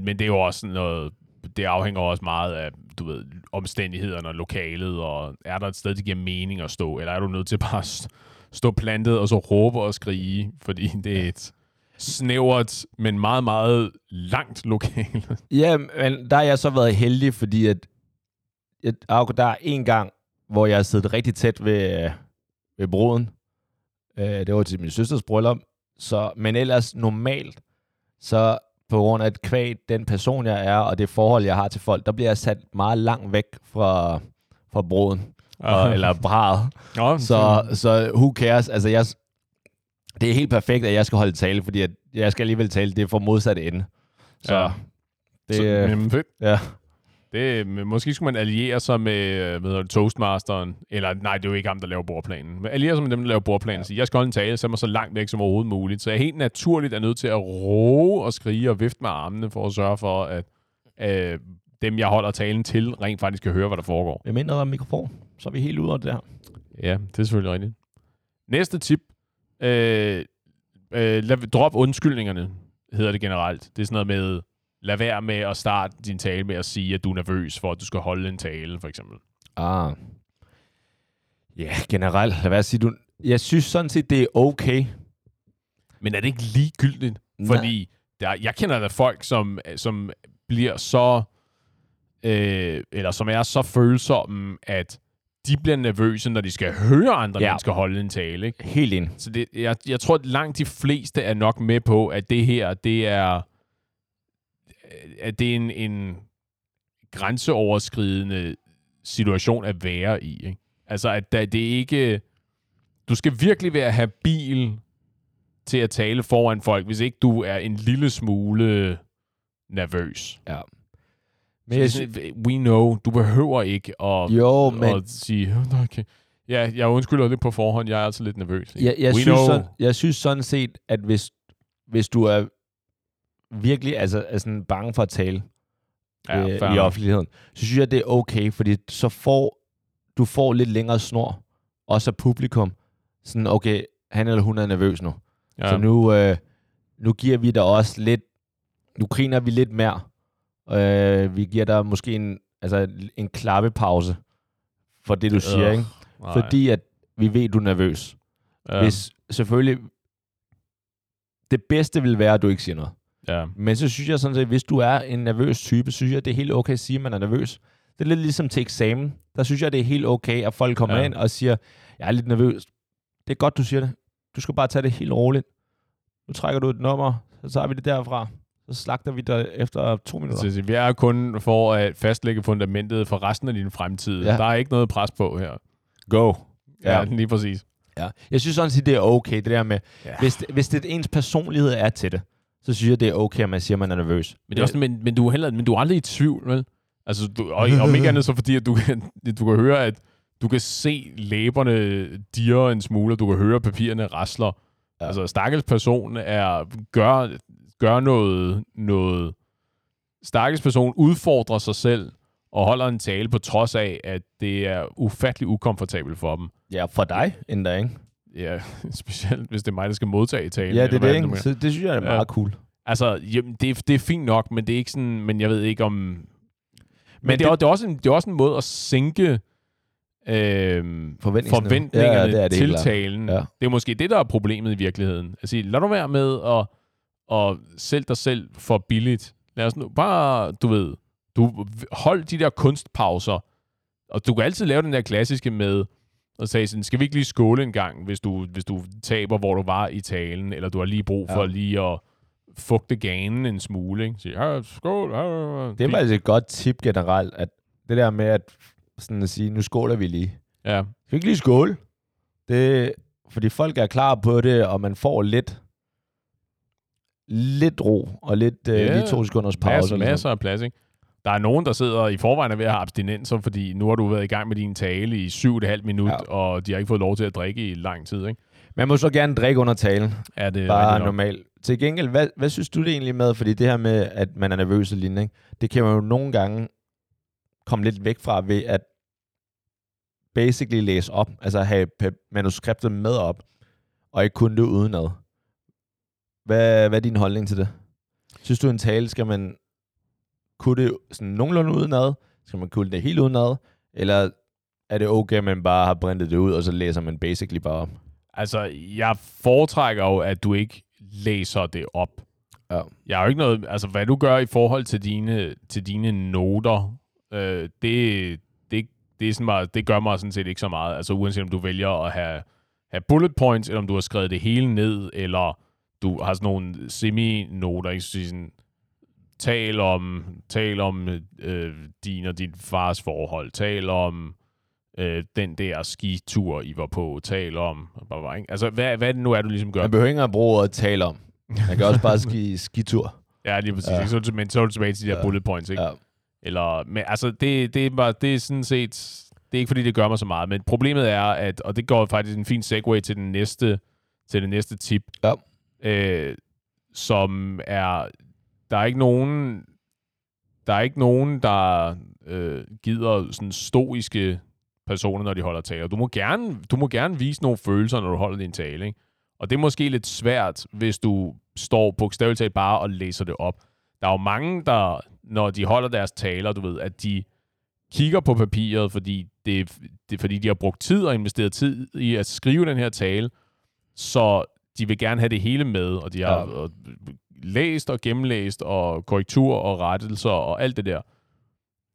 men det er jo også sådan noget, det afhænger også meget af, du ved, omstændighederne og lokalet, og er der et sted, det giver mening at stå, eller er du nødt til bare at st- stå plantet og så råbe og skrige, fordi det er et snævert, men meget, meget langt lokale. Ja, men der har jeg så været heldig, fordi at, at der er en gang, hvor jeg har siddet rigtig tæt ved, øh, ved bruden. Øh, det var til min søsters bryllup. Så, men ellers normalt, så på grund af et kvæg, den person jeg er, og det forhold, jeg har til folk, der bliver jeg sat meget langt væk fra, fra bruden, og, eller braget. Nå, Så, så who cares? Altså, jeg, det er helt perfekt, at jeg skal holde tale, fordi at jeg skal alligevel tale, det er for modsat ende. Så Ja. det, så, øh, jamen, fedt. ja. Det, måske skulle man alliere sig med, øh, med Toastmasteren, eller nej, det er jo ikke ham, der laver bordplanen, men alliere sig med dem, der laver bordplanen, ja. sige, jeg skal holde en tale, så mig så langt væk som overhovedet muligt. Så jeg helt naturligt er nødt til at råbe og skrige og vifte med armene, for at sørge for, at øh, dem, jeg holder talen til, rent faktisk kan høre, hvad der foregår. Jeg mener, der er mikrofon, så er vi helt ude af det her. Ja, det er selvfølgelig rigtigt. Næste tip. Øh, øh, lad, drop undskyldningerne, hedder det generelt. Det er sådan noget med, lad være med at starte din tale med at sige, at du er nervøs for, at du skal holde en tale, for eksempel. Ah. Ja, generelt. Lad være at sige, du... Jeg synes sådan set, det er okay. Men er det ikke ligegyldigt? Nej. Fordi der, jeg kender da folk, som, som bliver så... Øh, eller som er så følsomme, at de bliver nervøse, når de skal høre andre Ja. mennesker holde en tale. Ikke? Helt ind. Så det, jeg, jeg tror, at langt de fleste er nok med på, at det her, det er, at det er en, en grænseoverskridende situation at være i. Ikke? Altså, at der, det er ikke... Du skal virkelig være habil til at tale foran folk, hvis ikke du er en lille smule nervøs. Ja. Men jeg synes, we know, du behøver ikke at, Jo, men at sige, "Nå, okay. ja, jeg undskylder lidt på forhånd, jeg er altså lidt nervøs. ikke? jeg, jeg, We synes know. sådan, jeg synes sådan set, at hvis, hvis du er virkelig altså, er sådan bange for at tale Ja, øh, i offentligheden, så synes jeg, det er okay, fordi så får du får lidt længere snor, også af publikum. Sådan, okay, han eller hun er nervøs nu. Ja. Så nu, øh, nu giver vi dig også lidt, nu griner vi lidt mere. Øh, vi giver dig måske en, altså en klappepause for det, du siger, Øh, ikke? Nej. Fordi at vi ved, du er nervøs. Ja. Hvis selvfølgelig, det bedste vil være, at du ikke siger noget. Ja. Men så synes jeg sådan set, hvis du er en nervøs type, synes jeg, det er helt okay at sige, at man er nervøs. Det er lidt ligesom til eksamen. Der synes jeg, det er helt okay, at folk kommer Ja. ind og siger, jeg er lidt nervøs. Det er godt, du siger det. Du skal bare tage det helt roligt. Nu trækker du et nummer, så tager vi det derfra. Så slagter vi dig efter to minutter. Så vi er kun for at fastlægge fundamentet for resten af din fremtid. Ja. Der er ikke noget pres på her. Go. Ja, Ja. lige præcis. Ja. Jeg synes sådan set, det er okay, det der med, ja. hvis, det, hvis det ens personlighed er til det, så synes jeg, det er okay, at man siger, at man er nervøs. Men, det er også, men, men, du er heller, men du er aldrig i tvivl, vel? Altså, du, og om ikke andet så fordi, at du kan, du kan høre, at du kan se læberne dirre en smule, og du kan høre, papirerne rasler. Ja. Altså, stakkels person er, gør, gør noget, noget... Stakkels person udfordrer sig selv og holder en tale på trods af, at det er ufattelig ukomfortabelt for dem. Ja, for dig endda, ikke? Ja, specielt hvis det er mig, der skal modtage talen. Ja, det er det, ikke? Så det synes jeg er Ja. meget cool. Altså, jamen, det, er, det er fint nok, men det er ikke sådan, men jeg ved ikke om... Men, men det, det- er, det, er også en, det er også en måde at sænke Forventningsniveau. forventningerne Ja, det er det til talen. Ja. Det er måske det, der er problemet i virkeligheden. Altså, lad nu være med at, at sælge dig selv for billigt. Lad os nu bare, du ved, du hold de der kunstpauser, og du kan altid lave den der klassiske med at sige sådan, skal vi ikke lige skåle en gang, hvis du, hvis du taber, hvor du var i talen, eller du har lige brug for Ja. lige at fugte ganen en smule, ikke? Sige, ja, skål. Ja, ja, ja." Det er faktisk et godt tip generelt, at det der med at, sådan at sige, nu skåler vi lige. Ja, Skal vi ikke lige skåle? Det, fordi folk er klar på det, og man får lidt lidt ro, og lidt Ja, uh, lige to sekunders pause. masser, masser af plads, ikke? Der er nogen, der sidder i forvejen er ved at have abstinenser, fordi nu har du været i gang med din tale i syv og et halvt minut, Ja. og de har ikke fået lov til at drikke i lang tid, ikke? Man må så gerne drikke under talen, Er det bare normalt. Til gengæld, hvad, hvad synes du det egentlig med? Fordi det her med, at man er nervøs og lignende, ikke? det kan man jo nogle gange komme lidt væk fra ved at basically læse op, altså have manuskriptet med op, og ikke kun det udenad. Hvad, hvad er din holdning til det? Synes du, en tale skal man kunne det sådan nogenlunde udenad? Skal man kunne det helt udenad? Eller er det okay, at man bare har brintet det ud, og så læser man basically bare op? Altså, jeg foretrækker jo, at du ikke læser det op. Ja. Jeg har jo ikke noget... Altså, hvad du gør i forhold til dine, til dine noter, øh, det, det, det, er sådan bare, det gør mig sådan set ikke så meget. Altså, uanset om du vælger at have, have bullet points, eller om du har skrevet det hele ned, eller du har sådan nogle semi-noter, ikke? Så sådan, tal om, tal om øh, din og din fars forhold, tal om øh, den der skitur, I var på, tal om, blah, blah, ikke? altså hvad, hvad det nu er, du ligesom gør. Man behøver ikke engang bruge ordet tale om. Man kan også bare ski skitur. Ja, lige præcis. Ja. Så, men så er du tilbage til de der Ja. bullet points, ikke? Ja. Eller, men altså, det, det, er bare, det er sådan set, det er ikke fordi, det gør mig så meget, men problemet er, at, og det går faktisk en fin segue til den næste, til det næste tip, Ja. øh, som er, der er ikke nogen, der er ikke nogen, der øh, gider sådan stoiske personer, når de holder taler. Du må gerne, du må gerne vise nogle følelser, når du holder din tale, ikke? Og det er måske lidt svært, hvis du står bogstaveligt talt bare og læser det op. Der er jo mange, der, når de holder deres taler, du ved, at de kigger på papiret, fordi, det, det, fordi de har brugt tid og investeret tid i at skrive den her tale, så de vil gerne have det hele med, og de har Ja. Læst og gennemlæst, og korrektur og rettelser og alt det der.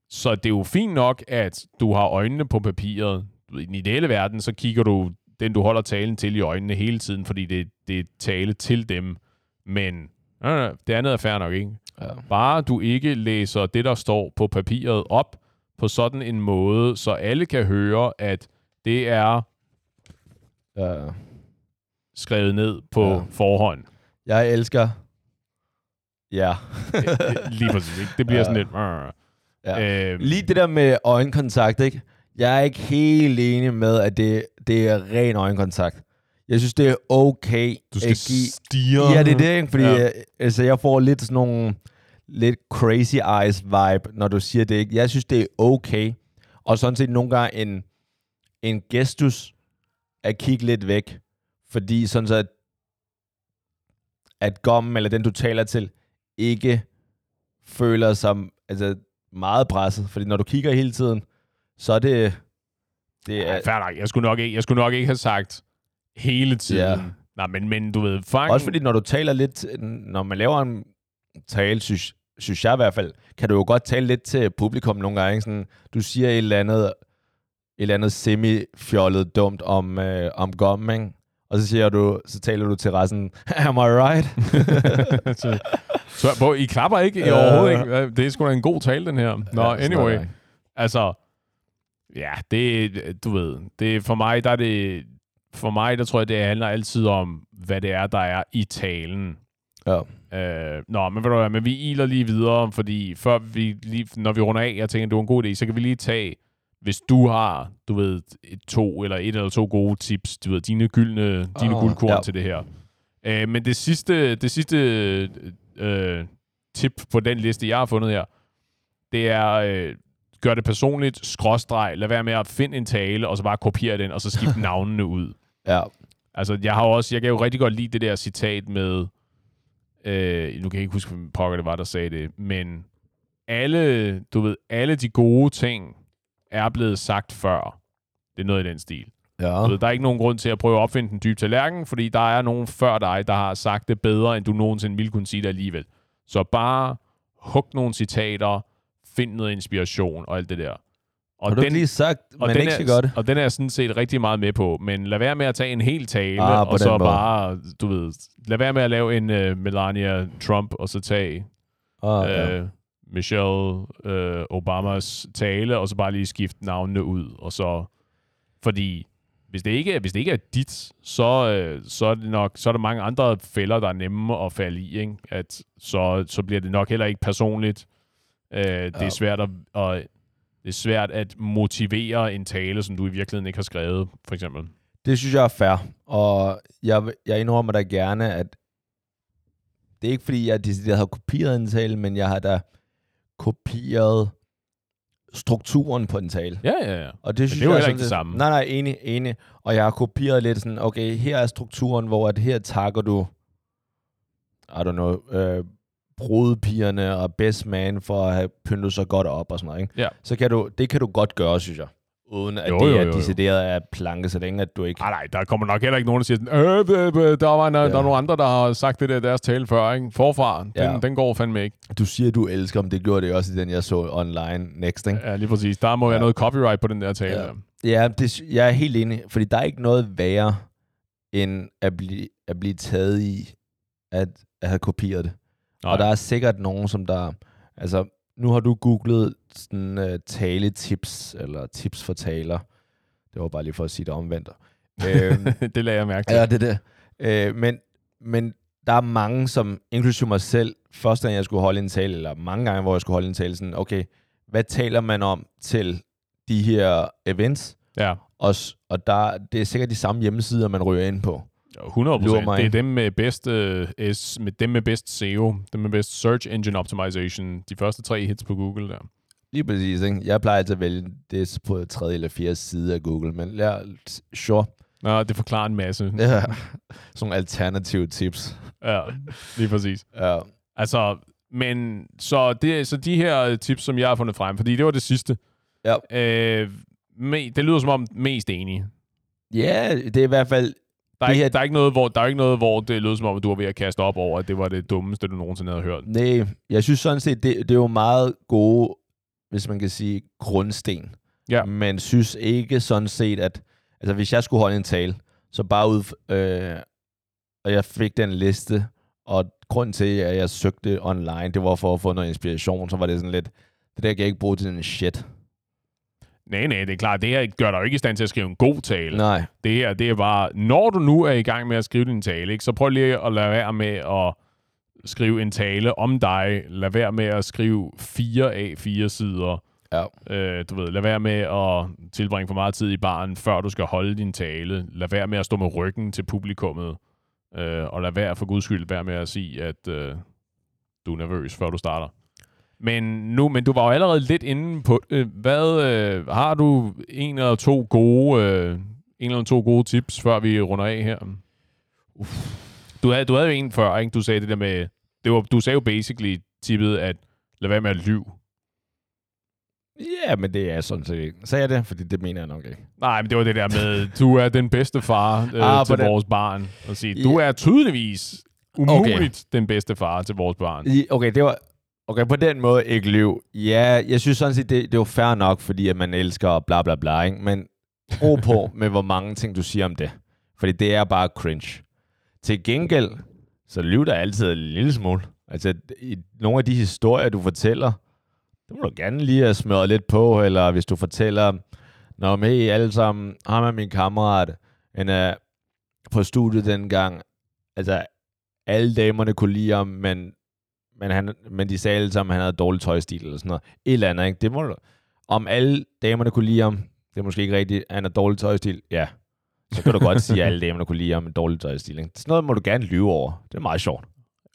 Så det er jo fint nok, at du har øjnene på papiret. I den ideelle verden, så kigger du den, du holder talen til i øjnene hele tiden, fordi det, det er tale til dem. Men øh, det andet er fair nok, ikke? Ja. Bare du ikke læser det, der står på papiret op på sådan en måde, så alle kan høre, at det er Ja. skrevet ned på ja. forhånd. Jeg elsker... Ja. Lige præcis. Ikke? Det bliver Ja. sådan lidt... Øh. ja. Øh, Lige det der med øjenkontakt, ikke? Jeg er ikke helt enig med, at det, det er ren øjenkontakt. Jeg synes, det er okay du skal at give... stige. Ja, det er det, ikke? Fordi Ja. ja. altså, jeg får lidt sådan nogle lidt crazy eyes vibe, når du siger det, ikke? Jeg synes, det er okay. Og sådan set nogle gange en, en gestus at kigge lidt væk. Fordi sådan så, at, at gommen, eller den du taler til, ikke føler sig altså, meget presset. Fordi når du kigger hele tiden, så er det... det er, Ja, fair nok. Jeg skulle, nok ikke, jeg skulle nok ikke have sagt hele tiden. Ja. Nej, men, men du ved, fang... Også fordi, når du taler lidt, når man laver en tale, synes, synes jeg i hvert fald, kan du jo godt tale lidt til publikum nogle gange. Sådan, du siger et eller andet, et eller andet semi-fjollet dumt om, øh, om gom, ikke? Og så, siger du, så taler du til resten, am I right? så, hvor, I klapper ikke I overhovedet ikke. Det er sgu da en god tale, den her. Nå, Ja, anyway. Altså, ja, det, du ved, det for mig, der er det, for mig, der tror jeg, det handler altid om, hvad det er, der er i talen. Ja. Øh, nå, men ved du hvad, men vi iler lige videre, fordi før vi lige, når vi runder af, jeg tænker, det var en god idé, så kan vi lige tage, hvis du har, du ved, et, to eller et eller to gode tips, du ved, dine gyldne, dine Ah, guldkorn ja. til det her. Øh, men det sidste, det sidste øh, tip på den liste, jeg har fundet her, det er, øh, gør det personligt, skråstreg, lad være med at finde en tale, og så bare kopiere den, og så skifte navnene ud. Ja. Altså, jeg har også, jeg kan jo rigtig godt lide det der citat med, øh, nu kan jeg ikke huske, hvem pokker det var, der sagde det, men alle, du ved, alle de gode ting er blevet sagt før. Det er noget i den stil. Ja. Ved, der er ikke nogen grund til at prøve at opfinde den dybe tallerken, fordi der er nogen før dig, der har sagt det bedre, end du nogensinde ville kunne sige det alligevel. Så bare hug nogle citater, find noget inspiration og alt det der. Og Har du ikke lige sagt, og men den ikke er, så godt? Og den er jeg sådan set rigtig meget med på. Men lad være med at tage en hel tale, Ah, og så den måde. bare, du ved, lad være med at lave en uh, Melania Trump, og så tage Ah, uh, ja. Michelle uh, Obamas tale, og så bare lige skifte navnene ud. Og så, fordi hvis det ikke, er- hvis det ikke er dit, så, uh, så er det nok, så er der mange andre fælder, der er nemme at falde i, ikke? At så, så bliver det nok heller ikke personligt. Uh, det er svært at, at det er svært at motivere en tale, som du i virkeligheden ikke har skrevet, for eksempel. Det synes jeg er fair, og jeg, jeg indrømmer da gerne, at det er ikke fordi, jeg decideret har kopieret en tale, men jeg har da kopieret strukturen på en tale. Ja, ja, ja. Og det synes det er jo jeg ikke det samme. Nej, nej, enig, enig. Og jeg har kopieret lidt sådan, okay, her er strukturen, hvor at her takker du, I don't know, øh, brudepigerne og best man for at have pyntet sig godt op og sådan noget. Ikke? Ja. Så kan du, det kan du godt gøre, synes jeg. Uden at Jo, det jo, er jo, jo. decideret af planke, så længe at du ikke... Nej, nej, der kommer nok heller ikke nogen, der siger sådan, øh, øh, øh, der, var en, ja. der er nogle andre, der har sagt det der deres tale før, ikke? Forfra, den, Ja. den går fandme ikke. Du siger, du elsker dem. Det gjorde det også i den, jeg så online next, ikke? Ja, lige præcis. Der må ja. være noget copyright på den der tale. Ja. Ja. Ja, det, jeg er helt enig, fordi der er ikke noget værre, end at blive, at blive taget i at, at have kopieret det. Nej. Og der er sikkert nogen, som der... Altså, nu har du googlet sådan uh, taletips, eller tips for taler. Det var bare lige for at sige det omvendt. øhm, det lader jeg mærke til. ja, det er det. Øh, men, men der er mange, som, inklusive mig selv, første gang jeg skulle holde en tale, eller mange gange, hvor jeg skulle holde en tale, sådan, okay, hvad taler man om til de her events? Ja, Og, og der, det er sikkert de samme hjemmesider, man ryger ind på. 100 Lurer procent. mig. Det er dem med bedst, øh, S, med dem med bedst SEO, dem med bedst Search Engine Optimization, de første tre hits på Google der. Lige præcis, ikke? Jeg plejer altid at vælge det på tredje eller fjerde side af Google, men ja, sure. Nå, det forklarer en masse. Ja. Sådan alternative tips. Ja, lige præcis. Ja. Altså, men så, det, så de her tips, som jeg har fundet frem, fordi det var det sidste. Ja. Øh, me, det lyder som om mest enige. ja, det er i hvert fald... Der er, Det ikke, her- der, er ikke noget, hvor, der er ikke noget, hvor det lyder som om, at du var ved at kaste op over, at det var det dummeste, du nogensinde havde hørt. Nej, jeg synes sådan set, det, det er jo meget gode, hvis man kan sige, grundsten. Ja. Men synes ikke sådan set, at... Altså, hvis jeg skulle holde en tale, så bare ud... Øh, og jeg fik den liste, og grunden til, at jeg søgte online, det var for at få noget inspiration, så var det sådan lidt... Det der kan jeg ikke bruge til en shit. Nej, nej, det er klart, det her gør dig jo ikke i stand til at skrive en god tale. Nej. Det her, det er bare, når du nu er i gang med at skrive din tale, ikke, så prøv lige at lade være med at skrive en tale om dig. Lad være med at skrive fire af fire sider. Ja. Øh, du ved, lad være med at tilbringe for meget tid i baren, før du skal holde din tale. Lad være med at stå med ryggen til publikummet. Øh, og lad være for guds skyld være med at sige, at øh, du er nervøs, før du starter. Men nu, men du var jo allerede lidt inde på øh, hvad øh, har du en eller to gode øh, en eller to gode tips før vi runder af her? Uff. Du havde du havde jo en før, ikke? Du sagde det der med det var du sagde jo basically tippet at lad være med at lyve. Ja, men det er sådan set ikke. Sagde jeg det? Fordi det mener jeg nok ikke. Nej, men det var det der med, du er den bedste far øh, Ah, til på den- vores barn. Og sige, du er tydeligvis umuligt okay. den bedste far til vores barn. I- Okay, det var... Okay, på den måde ikke lyv. Ja, jeg synes sådan set, det, det var fair nok, fordi at man elsker bla bla bla, ikke? Men ro på med, hvor mange ting, du siger om det. Fordi det er bare cringe. Til gengæld, så lyv der altid en lille smule. Altså, i nogle af de historier, du fortæller, det må du gerne lige have smøret lidt på, eller hvis du fortæller, når med hey, alle sammen, ham er min kammerat, han er på studiet dengang, altså, alle damerne kunne lide ham, men, men, han, men de sagde alle sammen, at han havde dårlig tøjstil eller sådan noget. Et eller andet, ikke? Det må du, om alle damerne kunne lide ham, det er måske ikke rigtigt, han har dårlig tøjstil, ja. Så kan du godt sige, at alle damerne kunne lide ham med dårlig tøjstil. Ikke? Sådan noget må du gerne lyve over. Det er meget sjovt.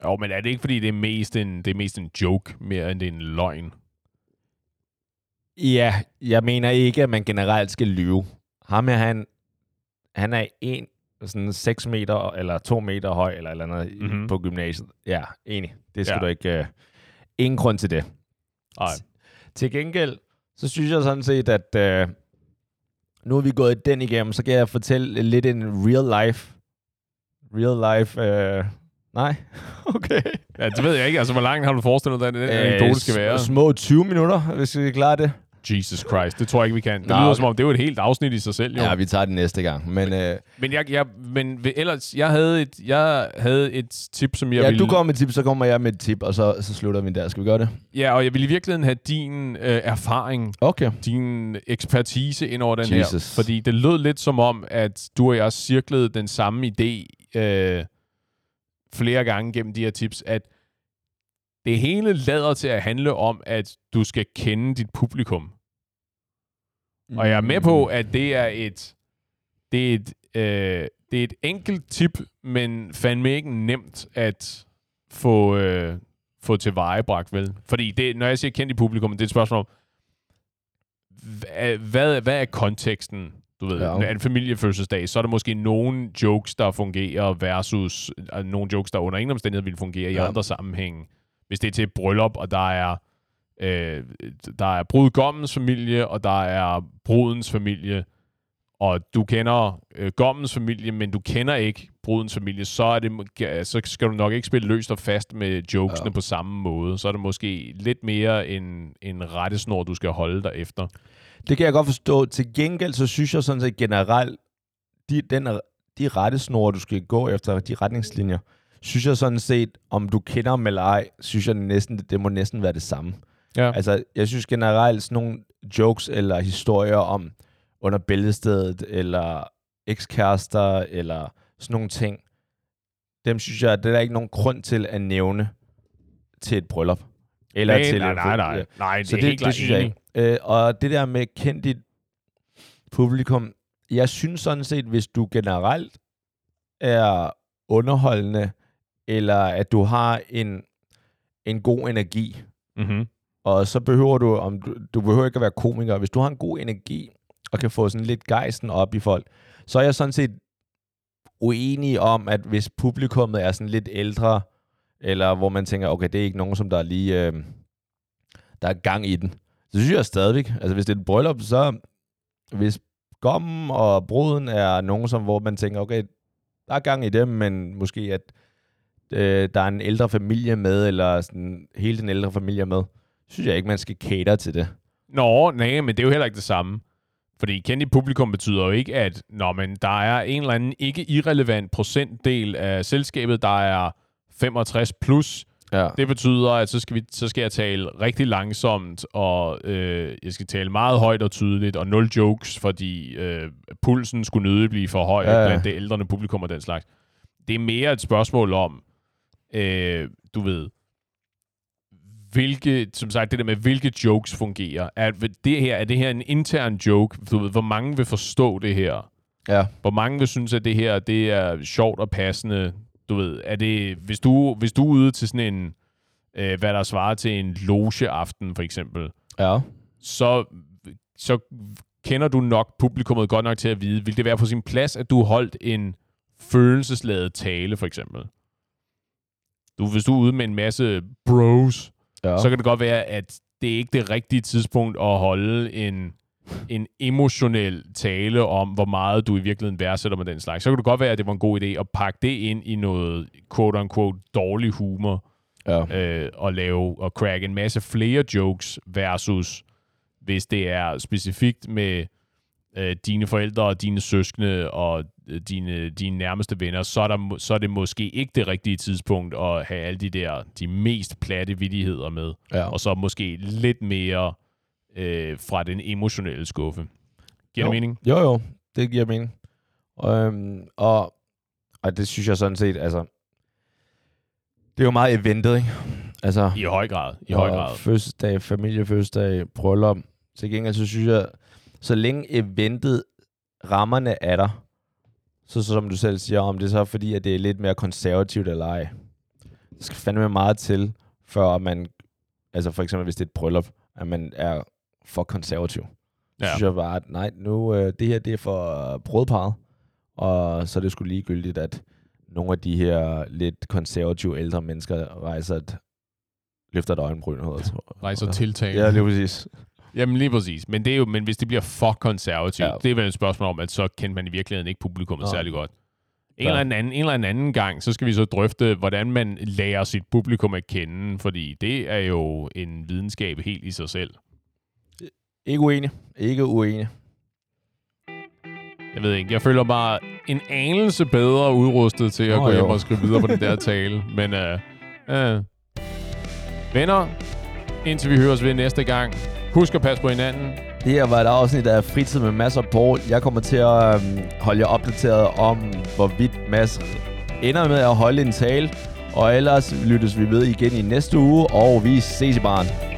Jo, men er det ikke, fordi det er mest en, det er mest en joke, mere end det er en løgn? Ja, jeg mener ikke, at man generelt skal lyve. Ham her, han, han er en, sådan 6 meter eller 2 meter høj, eller eller andet Mhm. mm-hmm. på gymnasiet. Ja, enig. Det skal ja. du ikke... Uh, ingen grund til det. Nej. Til gengæld, så synes jeg sådan set, at uh, nu er vi gået den igennem, så kan jeg fortælle lidt en real life... Real life... Uh, nej? okay. Ja, det ved jeg ikke. Altså, hvor langt har du forestillet dig, at den anekdote skal være? Øh, Små 20 minutter, hvis vi klarer det. Jesus Christ, det tror jeg ikke, vi kan. Det Nå, lyder som om, det er jo et helt afsnit i sig selv, jo. Ja, vi tager det næste gang. Men uh, Men, jeg, jeg, men ellers, jeg havde, et, jeg havde et tip, som jeg ja, ville... du kommer med et tip, så kommer jeg med et tip, og så, så slutter vi der. Skal vi gøre det? Ja, og jeg ville i virkeligheden have din øh, erfaring, Okay. din ekspertise ind over den Jesus. her. Fordi det lød lidt som om, at du og jeg cirklede den samme idé øh, flere gange gennem de her tips, at det hele lader til at handle om, at du skal kende dit publikum. Og jeg er med Mm. på, at det er et, det er et, øh, det er et enkelt tip, men fandme ikke nemt at få, øh, få tilvejebragt, vel? Fordi det, når jeg siger kendt i publikum, det er et spørgsmål om, hvad, hvad, hvad er konteksten? Du ved, Ja. en familiefødselsdag, så er der måske nogle jokes, der fungerer versus øh, nogle jokes, der under ingen omstændighed vil fungere i Ja. andre sammenhænge. Hvis det er til et bryllup, og der er øh, der er brudgommens familie, og der er brudens familie, og du kender øh, gommens familie, men du kender ikke brudens familie, så, er det, så skal du nok ikke spille løst og fast med jokesene Ja. på samme måde. Så er det måske lidt mere en, en rettesnor, du skal holde dig efter. Det kan jeg godt forstå. Til gengæld, så synes jeg sådan set generelt, de, den, de rettesnore, du skal gå efter, de retningslinjer, synes jeg sådan set, om du kender dem eller ej, synes jeg næsten, det må næsten være det samme. Ja. Altså, jeg synes generelt sådan nogle jokes eller historier om under bæltestedet, eller ekskærester, eller sådan nogle ting, dem synes jeg, det er der ikke nogen grund til at nævne til et bryllup. Eller nej, til nej, nej, nej, nej, det, så er det, det klart synes jeg ikke. Øh, og det der med kendt dit publikum, jeg synes sådan set, hvis du generelt er underholdende, eller at du har en, en god energi, Mm-hmm og så behøver du, om du, du behøver ikke at være komiker, hvis du har en god energi, og kan få sådan lidt gejsten op i folk, så er jeg sådan set uenig om, at hvis publikummet er sådan lidt ældre, eller hvor man tænker, okay, det er ikke nogen, som der er lige, øh, der er gang i den. Så synes jeg stadigvæk, altså hvis det er et bryllup, så hvis gommen og bruden er nogen, som, hvor man tænker, okay, der er gang i dem, men måske at øh, der er en ældre familie med, eller sådan hele den ældre familie med, synes jeg ikke, man skal cater til det. Nå, nej, men det er jo heller ikke det samme. Fordi kendt i publikum betyder jo ikke, at når men der er en eller anden ikke irrelevant procentdel af selskabet, der er 65 plus. Ja. Det betyder, at så skal, vi, så skal jeg tale rigtig langsomt, og øh, jeg skal tale meget højt og tydeligt, og nul jokes, fordi øh, pulsen skulle nødig blive for høj ja. blandt det ældre publikum og den slags. Det er mere et spørgsmål om, øh, du ved, hvilke, som sagt, det der med, hvilke jokes fungerer. Er det her, er det her en intern joke? Du ved, hvor mange vil forstå det her? Ja. Hvor mange vil synes, at det her det er sjovt og passende? Du ved, er det, hvis du, hvis du er ude til sådan en, øh, hvad der svarer til en logeaften for eksempel, Ja. så, så kender du nok publikummet godt nok til at vide, vil det være på sin plads, at du holdt en følelsesladet tale for eksempel? Du, hvis du er ude med en masse bros, ja. så kan det godt være, at det er ikke det rigtige tidspunkt at holde en en emotionel tale om, hvor meget du i virkeligheden værdsætter med den slags. Så kunne det godt være, at det var en god idé at pakke det ind i noget quote-unquote dårlig humor, Ja. øh, og lave og crack en masse flere jokes versus hvis det er specifikt med øh, dine forældre og dine søskende og dine, dine nærmeste venner, så er, der, så er det måske ikke det rigtige tidspunkt at have alle de der, de mest platte vidigheder med. ja. Og så måske lidt mere øh, fra den emotionelle skuffe. Giver Jo. det mening? Jo, jo, det giver mening. Øhm, og, og det synes jeg sådan set, altså, det er jo meget eventet, ikke? Altså, I høj grad. I høj grad. fødselsdag, familiefødselsdag, bryllup. Til gengæld, så synes jeg, så længe eventet, rammerne er der, så, så som du selv siger, om det så er fordi, at det er lidt mere konservativt eller ej. Der skal fandme meget til, før man, altså for eksempel hvis det er et bryllup, at man er for konservativ. Så Ja. synes jeg bare, at nej, nu, øh, det her det er for brødparret, og så er det sgu ligegyldigt, at nogle af de her lidt konservative ældre mennesker rejser et, løfter et øjenbryn. hedder. Rejser tiltale. Ja, lige præcis. Jamen lige præcis. Men, det er jo, men hvis det bliver for konservativt, Ja. ja. det er vel et spørgsmål om, at så kendte man i virkeligheden ikke publikummet Nej. særlig godt. En Ja. eller, anden, en eller anden gang, så skal vi så drøfte, hvordan man lærer sit publikum at kende, fordi det er jo en videnskab helt i sig selv. Ikke uenig. Ikke uenig. Jeg ved ikke, jeg føler bare en anelse bedre udrustet til at Nå, gå hjem jo. og skrive videre på den der tale. Men øh, øh, venner, indtil vi høres ved næste gang, husk at passe på hinanden. Det her var et afsnit af Fritid med Mads og Paul. Jeg kommer til at øhm, holde jer opdateret om, hvorvidt Mads ender med at holde en tale. Og ellers lyttes vi ved igen i næste uge, og vi ses i barn.